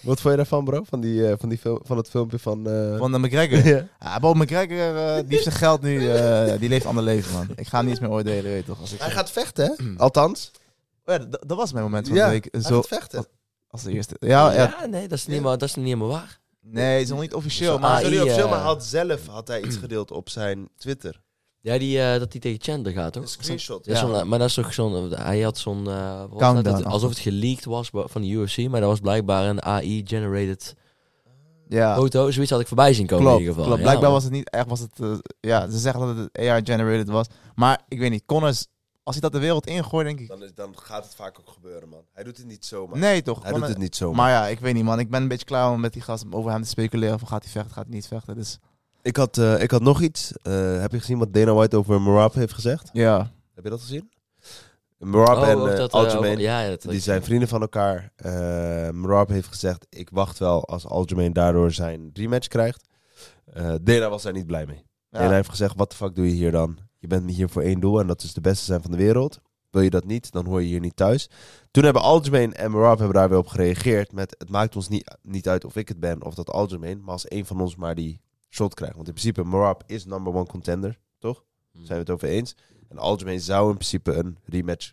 Speaker 3: Wat vond je daarvan, bro? Van, die, eh, van, die film, van het filmpje van... eh,
Speaker 5: Van de McGregor.
Speaker 3: ja.
Speaker 5: Ja, Bob McGregor, eh, die heeft zijn geld nu, eh, die leeft ander leven, man. Ik ga hem niet eens meer oordelen, weet je toch. Als ik
Speaker 3: Hij gaat vechten, hè? Althans.
Speaker 5: Oh ja, dat, was mijn moment van
Speaker 3: Ja,
Speaker 5: de week.
Speaker 3: Hij
Speaker 5: Zo,
Speaker 3: gaat vechten.
Speaker 5: als de eerste. Ja, ja.
Speaker 4: Ja, nee, dat is, niet
Speaker 3: Ja.
Speaker 4: maar, dat is niet helemaal waar.
Speaker 5: Nee, het is nog niet officieel, maar...
Speaker 4: ah, eh,
Speaker 3: film, maar hij had zelf had hij iets gedeeld op zijn Twitter.
Speaker 4: Ja, die, eh, dat hij tegen Chandler gaat, toch?
Speaker 3: Een screenshot.
Speaker 4: Ja,
Speaker 5: Ja.
Speaker 4: zo'n- maar dat is toch zo'n... Hij had zo'n... eh, dat? alsof het geleakt was van de UFC, maar dat was blijkbaar een AI-generated
Speaker 5: ja,
Speaker 4: foto. Zoiets had ik voorbij zien komen
Speaker 5: klopt.
Speaker 4: in ieder geval.
Speaker 5: klopt.
Speaker 4: Ja,
Speaker 5: Blijkbaar was het niet echt, was het... eh, ja, ze zeggen dat het AR-generated was. Maar ik weet niet, Connors, als hij dat de wereld ingooit, denk ik...
Speaker 3: Dan, is, dan gaat het vaak ook gebeuren, man. Hij doet het niet zomaar.
Speaker 5: Nee, toch?
Speaker 3: Hij doet
Speaker 5: een-
Speaker 3: het niet zomaar.
Speaker 5: Maar ja, ik weet niet, man. Ik ben een beetje klaar om met die gast over hem te speculeren. Van gaat hij vechten, gaat hij niet vechten. Dus
Speaker 3: Ik had, eh, ik had nog iets. Eh, heb je gezien wat Dana White over Marab heeft gezegd?
Speaker 5: ja,
Speaker 3: Heb je dat gezien? Marab
Speaker 4: Oh,
Speaker 3: en
Speaker 4: ook dat,
Speaker 3: Aljamain,
Speaker 4: ook- ja, ja,
Speaker 3: die zijn vrienden van elkaar. Eh Marab heeft gezegd, ik wacht wel als Aljamain daardoor zijn rematch krijgt. Eh Dana was daar niet blij mee.
Speaker 5: ja.
Speaker 3: Dana heeft gezegd, wat de fuck doe je hier dan? Je bent hier voor één doel en dat is de beste zijn van de wereld. Wil je dat niet, dan hoor je hier niet thuis. Toen hebben Aljamain en Marab hebben daar weer op gereageerd met... het maakt ons niet, niet uit of ik het ben of dat Aljamain... maar als één van ons maar die shot krijgt. Want in principe, Marab is number one contender, toch?
Speaker 4: Hmm.
Speaker 3: Zijn we het over eens? En Aljamain zou in principe een rematch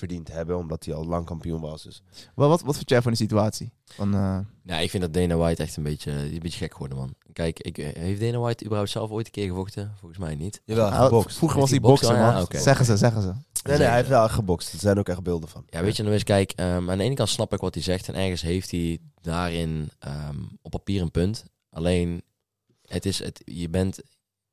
Speaker 3: verdiend hebben... omdat hij al lang kampioen was. Dus
Speaker 5: Wat, wat, wat vind jij van die situatie? Van, eh,
Speaker 4: Ja, ik vind dat Dana White echt een beetje, een beetje gek geworden, man. Kijk, ik, eh, heeft Dana White überhaupt zelf ooit een keer gevochten? Volgens mij niet.
Speaker 3: Jawel,
Speaker 5: nou,
Speaker 3: gebokst.
Speaker 5: vroeger was hij bokser,
Speaker 4: boksen?
Speaker 5: man.
Speaker 4: Ja, oké.
Speaker 5: Zeggen ze, zeggen ze.
Speaker 3: Nee, nee, hij heeft wel gebokst. Er zijn ook echt beelden van.
Speaker 4: Ja, weet je, dan is kijk, ehm, aan de ene kant snap ik wat hij zegt en ergens heeft hij daarin ehm, op papier een punt. Alleen, het is, het, je bent,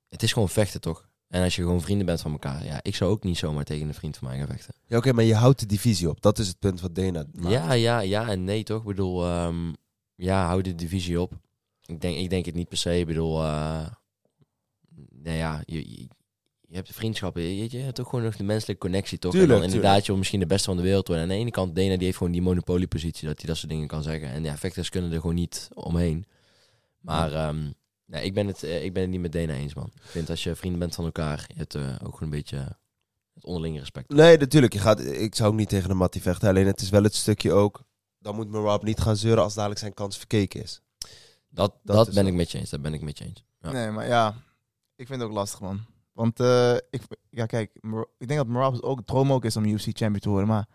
Speaker 4: het is gewoon vechten, toch? En als je gewoon vrienden bent van elkaar, ja, ik zou ook niet zomaar tegen een vriend van mij gaan vechten.
Speaker 3: Ja, oké, maar je houdt de divisie op. Dat is het punt wat Dana maakt.
Speaker 4: Ja, ja, ja en nee, toch? Ik bedoel, ehm, ja, hou de divisie op. Ik denk, ik denk het niet per se. Ik bedoel, eh nou ja, je, je, je hebt vriendschappen. Je, je hebt ook gewoon nog de menselijke connectie, toch?
Speaker 3: Tuurlijk,
Speaker 4: en dan inderdaad, je wil misschien de beste van de wereld worden. En aan de ene kant, Dana die heeft gewoon die monopoliepositie, dat hij dat soort dingen kan zeggen. En ja, vechters kunnen er gewoon niet omheen. Maar ehm, nee, ik, ben het, eh, ik ben het niet met Dana eens, man. Ik vind als je vrienden bent van elkaar, je hebt eh, ook gewoon een beetje het onderlinge respect.
Speaker 3: Nee, natuurlijk. Je gaat, ik zou ook niet tegen de Mattie vechten. Alleen het is wel het stukje ook... Dan moet Marab niet gaan zeuren als dadelijk zijn kans verkeken is.
Speaker 4: Dat,
Speaker 3: Dat
Speaker 4: dat,
Speaker 3: is
Speaker 4: ben ik met je eens. Dat ben ik met je eens. Ja.
Speaker 5: Nee, maar ja, ik vind het ook lastig, man. Want eh, ik, ja, kijk, Mar- ik denk dat Marab ook droom ook is om UFC champion te worden. Maar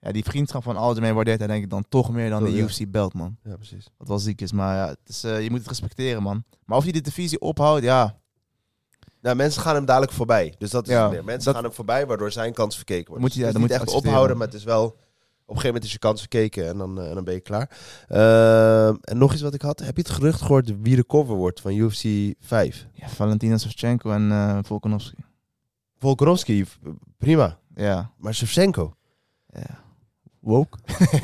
Speaker 5: ja, die vriendschap van Aljamain waardeert hij denk ik dan toch meer dan
Speaker 3: Oh,
Speaker 5: de
Speaker 3: ja.
Speaker 5: UFC belt, man.
Speaker 3: Ja, precies.
Speaker 5: Wat wel ziek is, maar ja, het is, eh, je moet het respecteren, man. Maar of hij de divisie ophoudt, ja.
Speaker 3: Nou, mensen gaan hem dadelijk voorbij. Dus dat is
Speaker 5: Ja,
Speaker 3: het meer. Mensen
Speaker 5: dat-
Speaker 3: gaan hem voorbij, waardoor zijn kans verkeken wordt.
Speaker 5: Moet je-
Speaker 3: Dus
Speaker 5: ja, dan moet
Speaker 3: echt
Speaker 5: je
Speaker 3: ophouden,
Speaker 5: accepteren.
Speaker 3: maar het is wel... Op een gegeven moment is je kans verkeken en dan, eh, en dan ben je klaar. Ehm, en nog iets wat ik had. Heb je het gerucht gehoord wie de cover wordt van UFC 5?
Speaker 5: ja Valentina Shevchenko en eh Volkanovski.
Speaker 3: Volkanovski, prima.
Speaker 5: Ja,
Speaker 3: Maar Shevchenko?
Speaker 5: ja. Woke?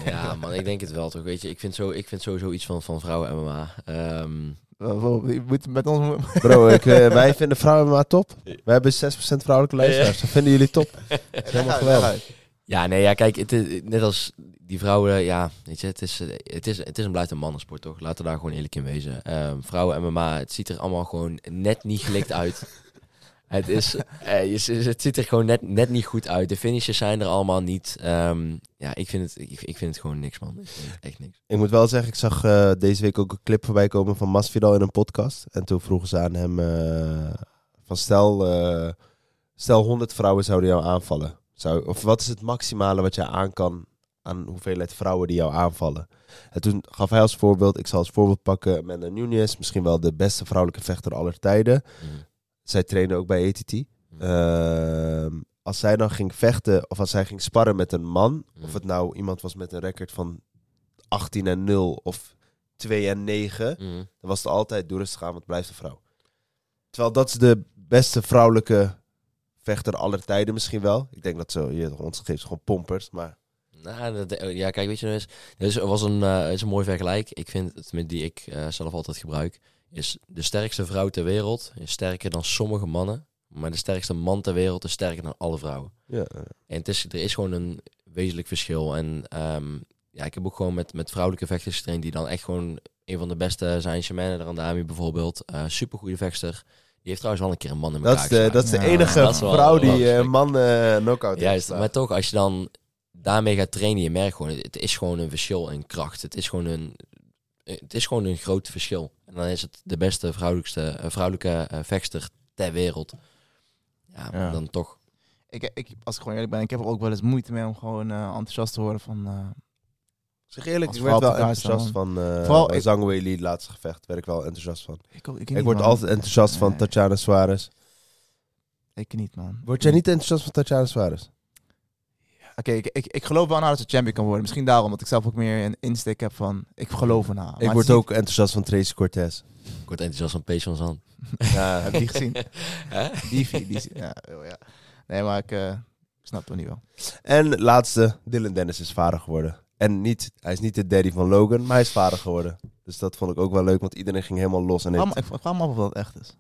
Speaker 4: Ja, man, ik denk het wel toch. Weet je, ik vind, zo, ik vind sowieso iets van, van vrouwen MMA. Ehm,
Speaker 5: Wel, wel, je moet met ons...
Speaker 3: Bro, ik, eh, wij vinden vrouwen maar top. We hebben 6% vrouwelijke luisteraars. Dat vinden jullie top. helemaal geweldig.
Speaker 4: ja, nee, ja, kijk, het is, net als die vrouwen, ja, weet je, het is, eh, het is, het is een blijft een mannensport, toch? Laten we daar gewoon eerlijk in wezen. Ehm, vrouwen MMA, het ziet er allemaal gewoon net niet gelikt uit. Het, is, eh, het ziet er gewoon net, net niet goed uit. De finishes zijn er allemaal niet. Ehm, ja, ik vind, het, ik, ik vind het gewoon niks, man. Echt niks.
Speaker 3: Ik moet wel zeggen, ik zag eh, deze week ook een clip voorbij komen van Masvidal in een podcast. En toen vroegen ze aan hem eh, van stel, eh, stel 100 vrouwen zouden jou aanvallen. Zou, of wat is het maximale wat jij aan kan aan hoeveelheid vrouwen die jou aanvallen? En toen gaf hij als voorbeeld, ik zal als voorbeeld pakken, Amanda Nunes, misschien wel de beste vrouwelijke vechter aller tijden.
Speaker 4: Mhm.
Speaker 3: Zij trainde ook bij ATT. Ehm, als zij dan ging vechten, of als zij ging sparren met een man,
Speaker 4: Mhm.
Speaker 3: of het nou iemand was met een record van 18 en 0 of 2 en 9,
Speaker 4: Mhm.
Speaker 3: dan was het altijd doe rustig aan, want het blijft een vrouw. Terwijl dat is de beste vrouwelijke vechter aller tijden misschien wel. Ik denk dat zo, je, ons geeft gewoon pompers, maar...
Speaker 4: Nou, dat- ja, kijk, weet je, er is, er is, was een, eh, is een mooi vergelijk. Ik vind het met die ik eh, zelf altijd gebruik, is de sterkste vrouw ter wereld is sterker dan sommige mannen, maar de sterkste man ter wereld is sterker dan alle vrouwen.
Speaker 3: Ja,
Speaker 4: En het is, er is gewoon een wezenlijk verschil. En ehm, ja, ik heb ook gewoon met, met vrouwelijke vechters getraind die dan echt gewoon een van de beste zijn. Shemane Randami bijvoorbeeld, eh supergoeie vechter. Die heeft trouwens wel een keer een man in elkaar
Speaker 3: dat is de, dat is de enige vrouw die
Speaker 4: verschrikkelijk.
Speaker 3: man eh knockout heeft
Speaker 4: Juist, maar toch, als je dan daarmee gaat trainen, je merkt gewoon, het is gewoon een verschil in kracht. Het is gewoon een, het is gewoon een groot verschil. En dan is het de beste vrouwelijkste, eh, vrouwelijke eh, vechter ter wereld. Ja,
Speaker 5: Ja.
Speaker 4: dan toch.
Speaker 5: Ik, ik, als ik gewoon eerlijk ben, ik heb er ook wel eens moeite mee om gewoon eh, enthousiast te worden van... eh,
Speaker 3: Zeg eerlijk, ik werd wel enthousiast van uh,
Speaker 5: Vooral, ik-
Speaker 3: Zhang Weili, het laatste gevecht. werd ik wel enthousiast van.
Speaker 5: ik, ook- ik,
Speaker 3: Ik
Speaker 5: niet,
Speaker 3: word
Speaker 5: man.
Speaker 3: altijd enthousiast van. Tatjana Suarez.
Speaker 5: Ik niet, man.
Speaker 3: Word jij niet enthousiast van Tatjana Suarez?
Speaker 5: Oké, ik, ik, ik geloof wel naar dat ze champion kan worden. Misschien daarom, dat ik zelf ook meer een insteek heb van... Ik geloof erna.
Speaker 3: ik word ook enthousiast van Tracy Cortez.
Speaker 4: Ik word enthousiast van Pace van Zand.
Speaker 3: Ja,
Speaker 5: Heb je die gezien?
Speaker 4: Hè?
Speaker 5: Die, die, die ja, oh ja. Nee, maar ik, eh, snap het niet wel.
Speaker 3: En laatste, Dylan Dennis is vader geworden. En niet, hij is niet de daddy van Logan, maar hij is vader geworden. Dus dat vond ik ook wel leuk, want iedereen ging helemaal los. En
Speaker 5: Ik
Speaker 3: heeft-
Speaker 5: ik me af of dat echt is.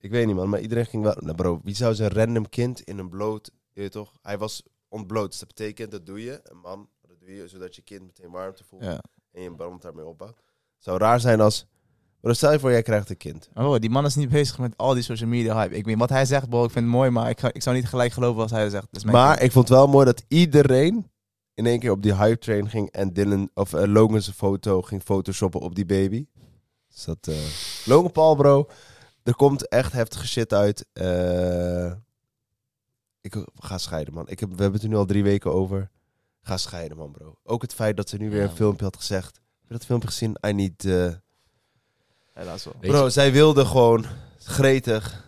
Speaker 3: ik weet niet man, maar iedereen ging wel... Nou bro, wie zou zijn random kind in een bloot... Je toch? Hij was ontbloot. Dus dat betekent, dat doe je, een man, dat doe je zodat je kind meteen warmte voelt.
Speaker 5: Ja.
Speaker 3: En je brand daarmee opbouwt. Het zou raar zijn als... Bro, stel je voor, jij krijgt een kind.
Speaker 5: Maar bro, die man is niet bezig met al die social media hype. Ik weet wat hij zegt, bro, ik vind het mooi, maar ik, ga, ik zou niet gelijk geloven als hij zegt. Dat
Speaker 3: Maar
Speaker 5: kind.
Speaker 3: ik vond het wel mooi dat iedereen in één keer op die hype train ging en Dylan of eh, Logan zijn foto ging photoshoppen op die baby. Dus dat eh, Logan Paul bro, er komt echt heftige shit uit. Eh, ik ga scheiden man. Ik heb, we hebben het er nu al drie weken over. Ga scheiden man bro. Ook het feit dat ze nu weer
Speaker 4: Ja.
Speaker 3: een filmpje had gezegd. Heb je dat filmpje gezien? I need... eh,
Speaker 5: Helaas wel.
Speaker 4: Weet
Speaker 3: bro, zij wilde gewoon gretig.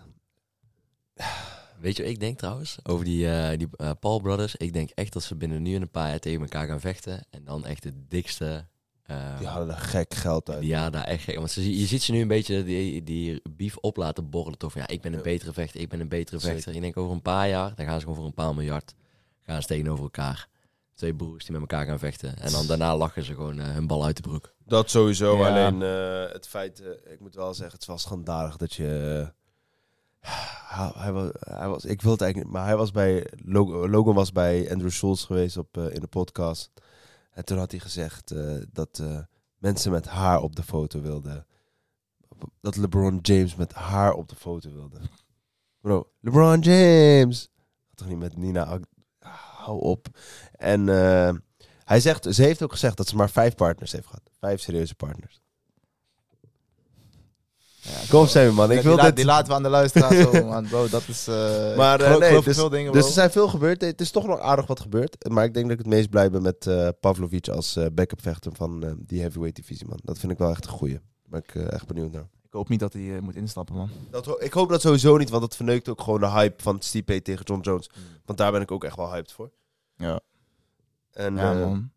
Speaker 4: Weet je wat ik denk trouwens? Over die, eh, die eh, Paul Brothers. Ik denk echt dat ze binnen nu en een paar jaar tegen elkaar gaan vechten. En dan echt de dikste... eh,
Speaker 3: Die hadden er gek geld uit.
Speaker 4: ja, daar echt gek. Want ze, je ziet ze nu een beetje die, die beef op laten borrelen. Toch van, ja, ik ben een
Speaker 3: Ja.
Speaker 4: betere vechter, ik ben een betere
Speaker 3: Zeker.
Speaker 4: vechter. Ik denk over een paar jaar, dan gaan ze gewoon voor een paar miljard. Gaan ze tegenover elkaar. Twee broers die met elkaar gaan vechten. En dan daarna lachen ze gewoon eh, hun bal uit de broek.
Speaker 3: Dat sowieso.
Speaker 5: Ja.
Speaker 3: Alleen eh, het feit, eh, ik moet wel zeggen, het wel schandalig dat je. hij, was, hij was, ik wil het eigenlijk niet, maar hij was bij. Logan, was bij Andrew Schultz geweest op, in de podcast. En toen had hij gezegd eh, dat eh, mensen met haar op de foto wilden. Dat LeBron James met haar op de foto wilde. Bro, LeBron James! Toch niet met Nina. Hou op. En eh, hij zegt, ze heeft ook gezegd dat ze maar vijf partners heeft gehad. Vijf serieuze partners.
Speaker 5: Ja,
Speaker 3: Kom Sammy man, ik
Speaker 5: die,
Speaker 3: wil
Speaker 5: la-
Speaker 3: dit...
Speaker 5: die laten we aan de luisteraar zo, man. Bro, dat is... eh
Speaker 3: Maar,
Speaker 5: geloof,
Speaker 3: nee, dus-
Speaker 5: veel dingen,
Speaker 3: Dus er zijn veel gebeurd. Het is toch nog aardig wat gebeurd. Maar ik denk dat ik het meest blij ben met eh Pavlovic als eh backup vechter van eh, die heavyweight divisie, man. Dat vind ik wel echt een goeie. Daar ben ik eh, echt benieuwd naar.
Speaker 5: Ik hoop niet dat hij moet instappen, man.
Speaker 3: Dat, ho- ik hoop dat sowieso niet, want dat verneukt ook gewoon de hype van Stipe tegen John Jones. Want daar ben ik ook echt wel hyped voor.
Speaker 5: Ja.
Speaker 3: En,
Speaker 5: Ja,
Speaker 3: eh,
Speaker 5: man.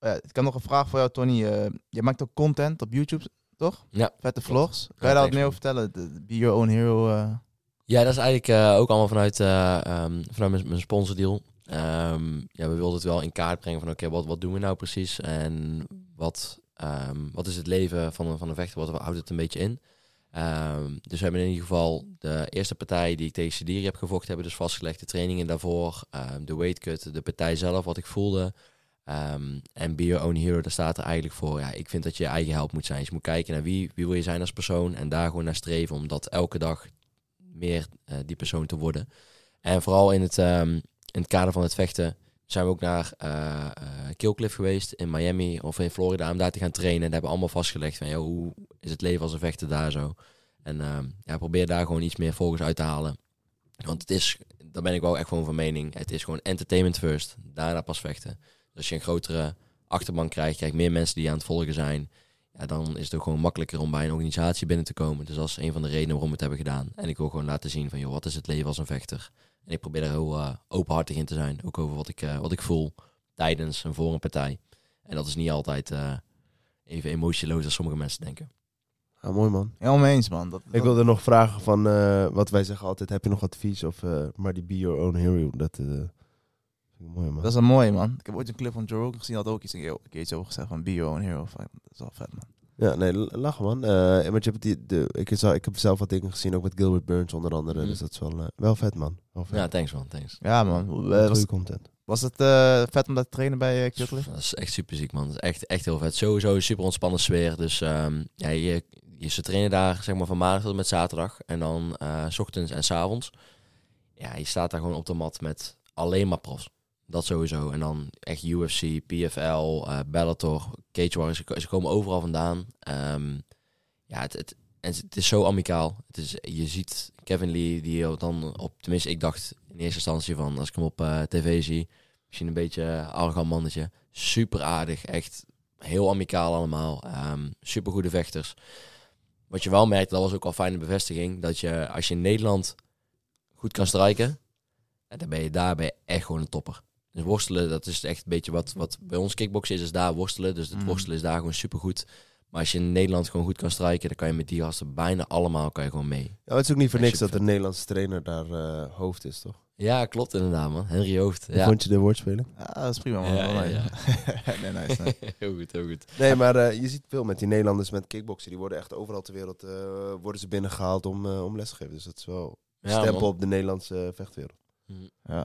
Speaker 5: Ja, ik heb nog een vraag voor jou, Tony. Eh, je maakt ook content op YouTube, toch?
Speaker 4: Ja.
Speaker 5: Vette vlogs. Kan je daar wat meer over vertellen? De, be your own hero. eh.
Speaker 4: Ja, dat is eigenlijk eh, ook allemaal vanuit, eh, ehm, vanuit mijn, mijn sponsordeal. Ehm, ja, we wilden het wel in kaart brengen van oké, wat, wat doen we nou precies? En wat, ehm, wat is het leven van een, van een vechter? Wat houdt het een beetje in? Dus we hebben in ieder geval de eerste partij die ik tegen Sediri heb gevochten, hebben dus vastgelegd de trainingen daarvoor, de weight cut, de partij zelf, wat ik voelde. Ehm, en Be Your Own Hero, daar staat er eigenlijk voor. Ja, ik vind dat je je eigen help moet zijn. Dus je moet kijken naar wie, wie wil je zijn als persoon en daar gewoon naar streven om dat elke dag meer eh, die persoon te worden. En vooral in het, ehm, in het kader van het vechten zijn we ook naar eh eh, Killcliff geweest in Miami of in Florida om daar te gaan trainen. Daar hebben we allemaal vastgelegd van, hoe is het leven als een vechter daar zo? En ehm, ja, probeer daar gewoon iets meer volgens uit te halen. Want het is, daar ben ik wel echt gewoon van mening. Het is gewoon entertainment first, daarna pas vechten. Dus als je een grotere achterban krijgt, krijg je meer mensen die aan het volgen zijn. Ja, dan is het ook gewoon makkelijker om bij een organisatie binnen te komen. Dus dat is een van de redenen waarom we het hebben gedaan. En ik wil gewoon laten zien van, joh, wat is het leven als een vechter? En ik probeer er heel eh, openhartig in te zijn. Ook over wat ik, eh, wat ik voel tijdens en voor een partij. En dat is niet altijd eh, even emotieloos als sommige mensen denken.
Speaker 3: Ja, mooi man.
Speaker 5: Helemaal mee eens, man. Dat,
Speaker 3: Ik wilde nog vragen van, eh, wat wij zeggen altijd, heb je nog advies of eh, maar die be your own hero, dat eh, mooi man.
Speaker 5: Dat is wel mooi, man. Ik heb ooit een clip van Joe Rogan gezien, had ook iets, een keer iets over gezegd van your own hero. Van, Dat is wel vet, man.
Speaker 3: Ja, nee, l- lachen man. Eh, want je hebt die, de, ik, zou, ik heb zelf wat dingen gezien, ook met Gilbert Burns onder andere,
Speaker 4: Mhm.
Speaker 3: dus dat is wel, eh, wel vet man. Wel vet.
Speaker 4: Ja, thanks man, thanks.
Speaker 5: Ja, man. Eh, was,
Speaker 3: goede content.
Speaker 5: was het eh, vet om dat te trainen bij uh?
Speaker 4: Dat is echt super ziek, man. Dat is echt, echt heel vet. Sowieso een super ontspannen sfeer. Dus ehm, ja, je, je, ze trainen daar zeg maar van maandag tot en met zaterdag. En dan eh, s ochtends en s avonds. Ja, je staat daar gewoon op de mat met alleen maar profs. Dat sowieso. En dan echt UFC, PFL, eh Bellator, Cage Warriors. Ze, komen overal vandaan. Ehm, ja, het, het, het is zo amicaal. Het is, je ziet Kevin Lee, die dan op... Tenminste, ik dacht in eerste instantie van... Als ik hem op eh, tv zie... Misschien een beetje een arrogant mannetje. Super aardig. Echt heel amicaal allemaal. Ehm super goede vechters. Wat je wel merkt, dat was ook al fijne bevestiging. Dat je als je in Nederland goed kan strijken. En dan ben je daar ben je echt gewoon een topper. Dus worstelen, dat is echt een beetje wat, wat bij ons kickboksen is, is daar worstelen. Dus het
Speaker 5: Mhm.
Speaker 4: worstelen is daar gewoon super goed. Maar als je in Nederland gewoon goed kan strijken, dan kan je met die gasten bijna allemaal kan je gewoon mee.
Speaker 3: Ja, het is ook niet voor niks dat de Nederlandse trainer daar eh, hoofd is, toch?
Speaker 4: Ja, klopt inderdaad man. Henry Hoofd.
Speaker 3: Hoe
Speaker 4: Ja.
Speaker 3: Vond je de woordspeling?
Speaker 5: Ja, dat is prima, man.
Speaker 4: Ja, ja,
Speaker 5: nee, nice, nice.
Speaker 4: heel goed, heel goed.
Speaker 3: Nee, maar eh, je ziet veel met die Nederlanders met kickboksen. Die worden echt overal ter wereld eh, worden ze binnengehaald om, om les te geven. Dus dat is wel een
Speaker 4: Ja,
Speaker 3: stempel
Speaker 4: man.
Speaker 3: op de Nederlandse vechtwereld.
Speaker 5: Eh,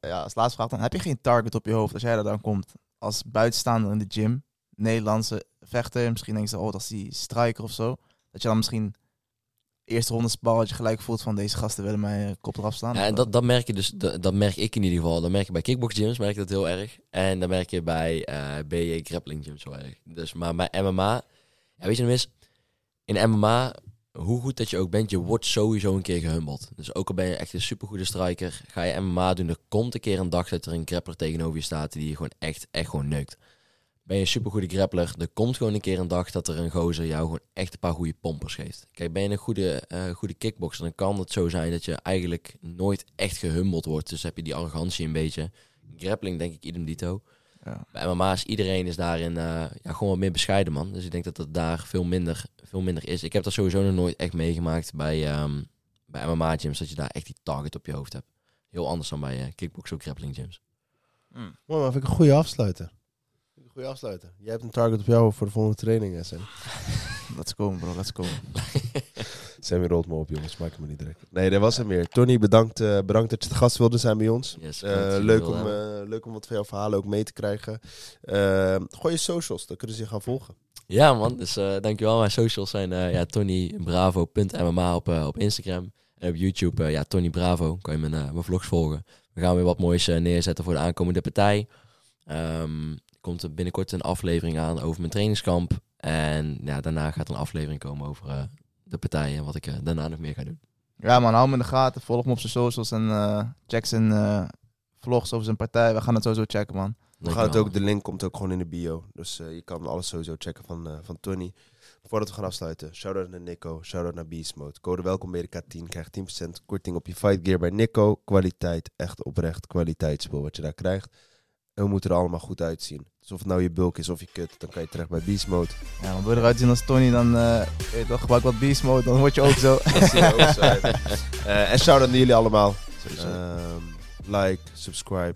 Speaker 5: als laatste vraag dan. Heb je geen target op je hoofd als jij er dan komt? Als buitenstaander in de gym, Nederlandse vechter, misschien denk je, oh, dat is die striker of zo. Dat je dan misschien eerste ronde dat je gelijk voelt van deze gasten willen mij kop eraf slaan.
Speaker 4: Ja, en dat, dat merk je dus, dat, dat merk ik in ieder geval. Dat merk je bij kickbox gyms, merk je dat heel erg. En dan merk je bij eh BJ grappling gyms heel erg. Dus, maar bij MMA, ja, weet je nog eens, in MMA, hoe goed dat je ook bent, je wordt sowieso een keer gehumbeld. Dus ook al ben je echt een supergoede striker, ga je MMA doen, er komt een keer een dag dat er een grappler tegenover je staat die je gewoon echt, echt gewoon neukt. Ben je een supergoede grappler, er komt gewoon een keer een dag dat er een gozer jou gewoon echt een paar goede pompers geeft. Kijk, ben je een goede, eh, goede kickboxer, dan kan het zo zijn dat je eigenlijk nooit echt gehumbeld wordt. Dus heb je die arrogantie een beetje. Grappling denk ik idem dito.
Speaker 5: Ja.
Speaker 4: Bij MMA is iedereen is daarin eh, ja, gewoon wat meer bescheiden, man. Dus ik denk dat dat daar veel minder, veel minder is. Ik heb dat sowieso nog nooit echt meegemaakt bij, ehm, bij MMA gyms, dat je daar echt die target op je hoofd hebt. Heel anders dan bij eh kickbox of grappling gyms.
Speaker 5: Mm.
Speaker 3: Mooi, maar vind ik een goede afsluiter. Een goede afsluiter. Jij hebt een target op jou voor de volgende training, hè, Sam.
Speaker 5: Let's go, bro, let's go.
Speaker 3: Sammy rolt me op, jongens. Maak me niet direct. Nee, dat was hem weer. Tony, bedankt, eh, bedankt dat je te gast wilde zijn bij ons.
Speaker 4: Yes,
Speaker 3: Eh, leuk, om, eh, leuk om wat van jouw verhalen ook mee te krijgen. Eh, gooi je socials, dan kunnen ze je gaan volgen.
Speaker 4: Ja man, dus dankjewel. Mijn socials zijn ja, tonybravo.mma op, op Instagram. En op YouTube, ja, Tony Bravo, kan je mijn, mijn vlogs volgen. We gaan weer wat moois neerzetten voor de aankomende partij. Ehm, er komt er binnenkort een aflevering aan over mijn trainingskamp. En ja, daarna gaat er een aflevering komen over de partij en wat ik eh, daarna nog meer ga doen.
Speaker 5: Ja man, hou hem in de gaten, volg hem op zijn socials en eh, check zijn eh, vlogs over zijn partij. We gaan het sowieso checken, man.
Speaker 3: We gaan het ook, de link komt ook gewoon in de bio. Dus eh, je kan alles sowieso checken van, eh, van Tony. Voordat we gaan afsluiten, shout-out naar Nico, shout-out naar Beast Mode. Code welkom bij de K10, krijg 10% korting op je fight gear bij Nico. Kwaliteit, echt oprecht kwaliteitsspul wat je daar krijgt. En we moeten er allemaal goed uitzien. Dus of het nou je bulk is of je kut, dan kan je terecht bij Beast Mode.
Speaker 5: Ja, maar wil je eruit zien als Tony, dan eh, weet je toch, gebruik wat beast mode, dan word je ook zo.
Speaker 3: Dat je ook zo. Eh, en shout-out naar jullie allemaal. Ehm, like, subscribe,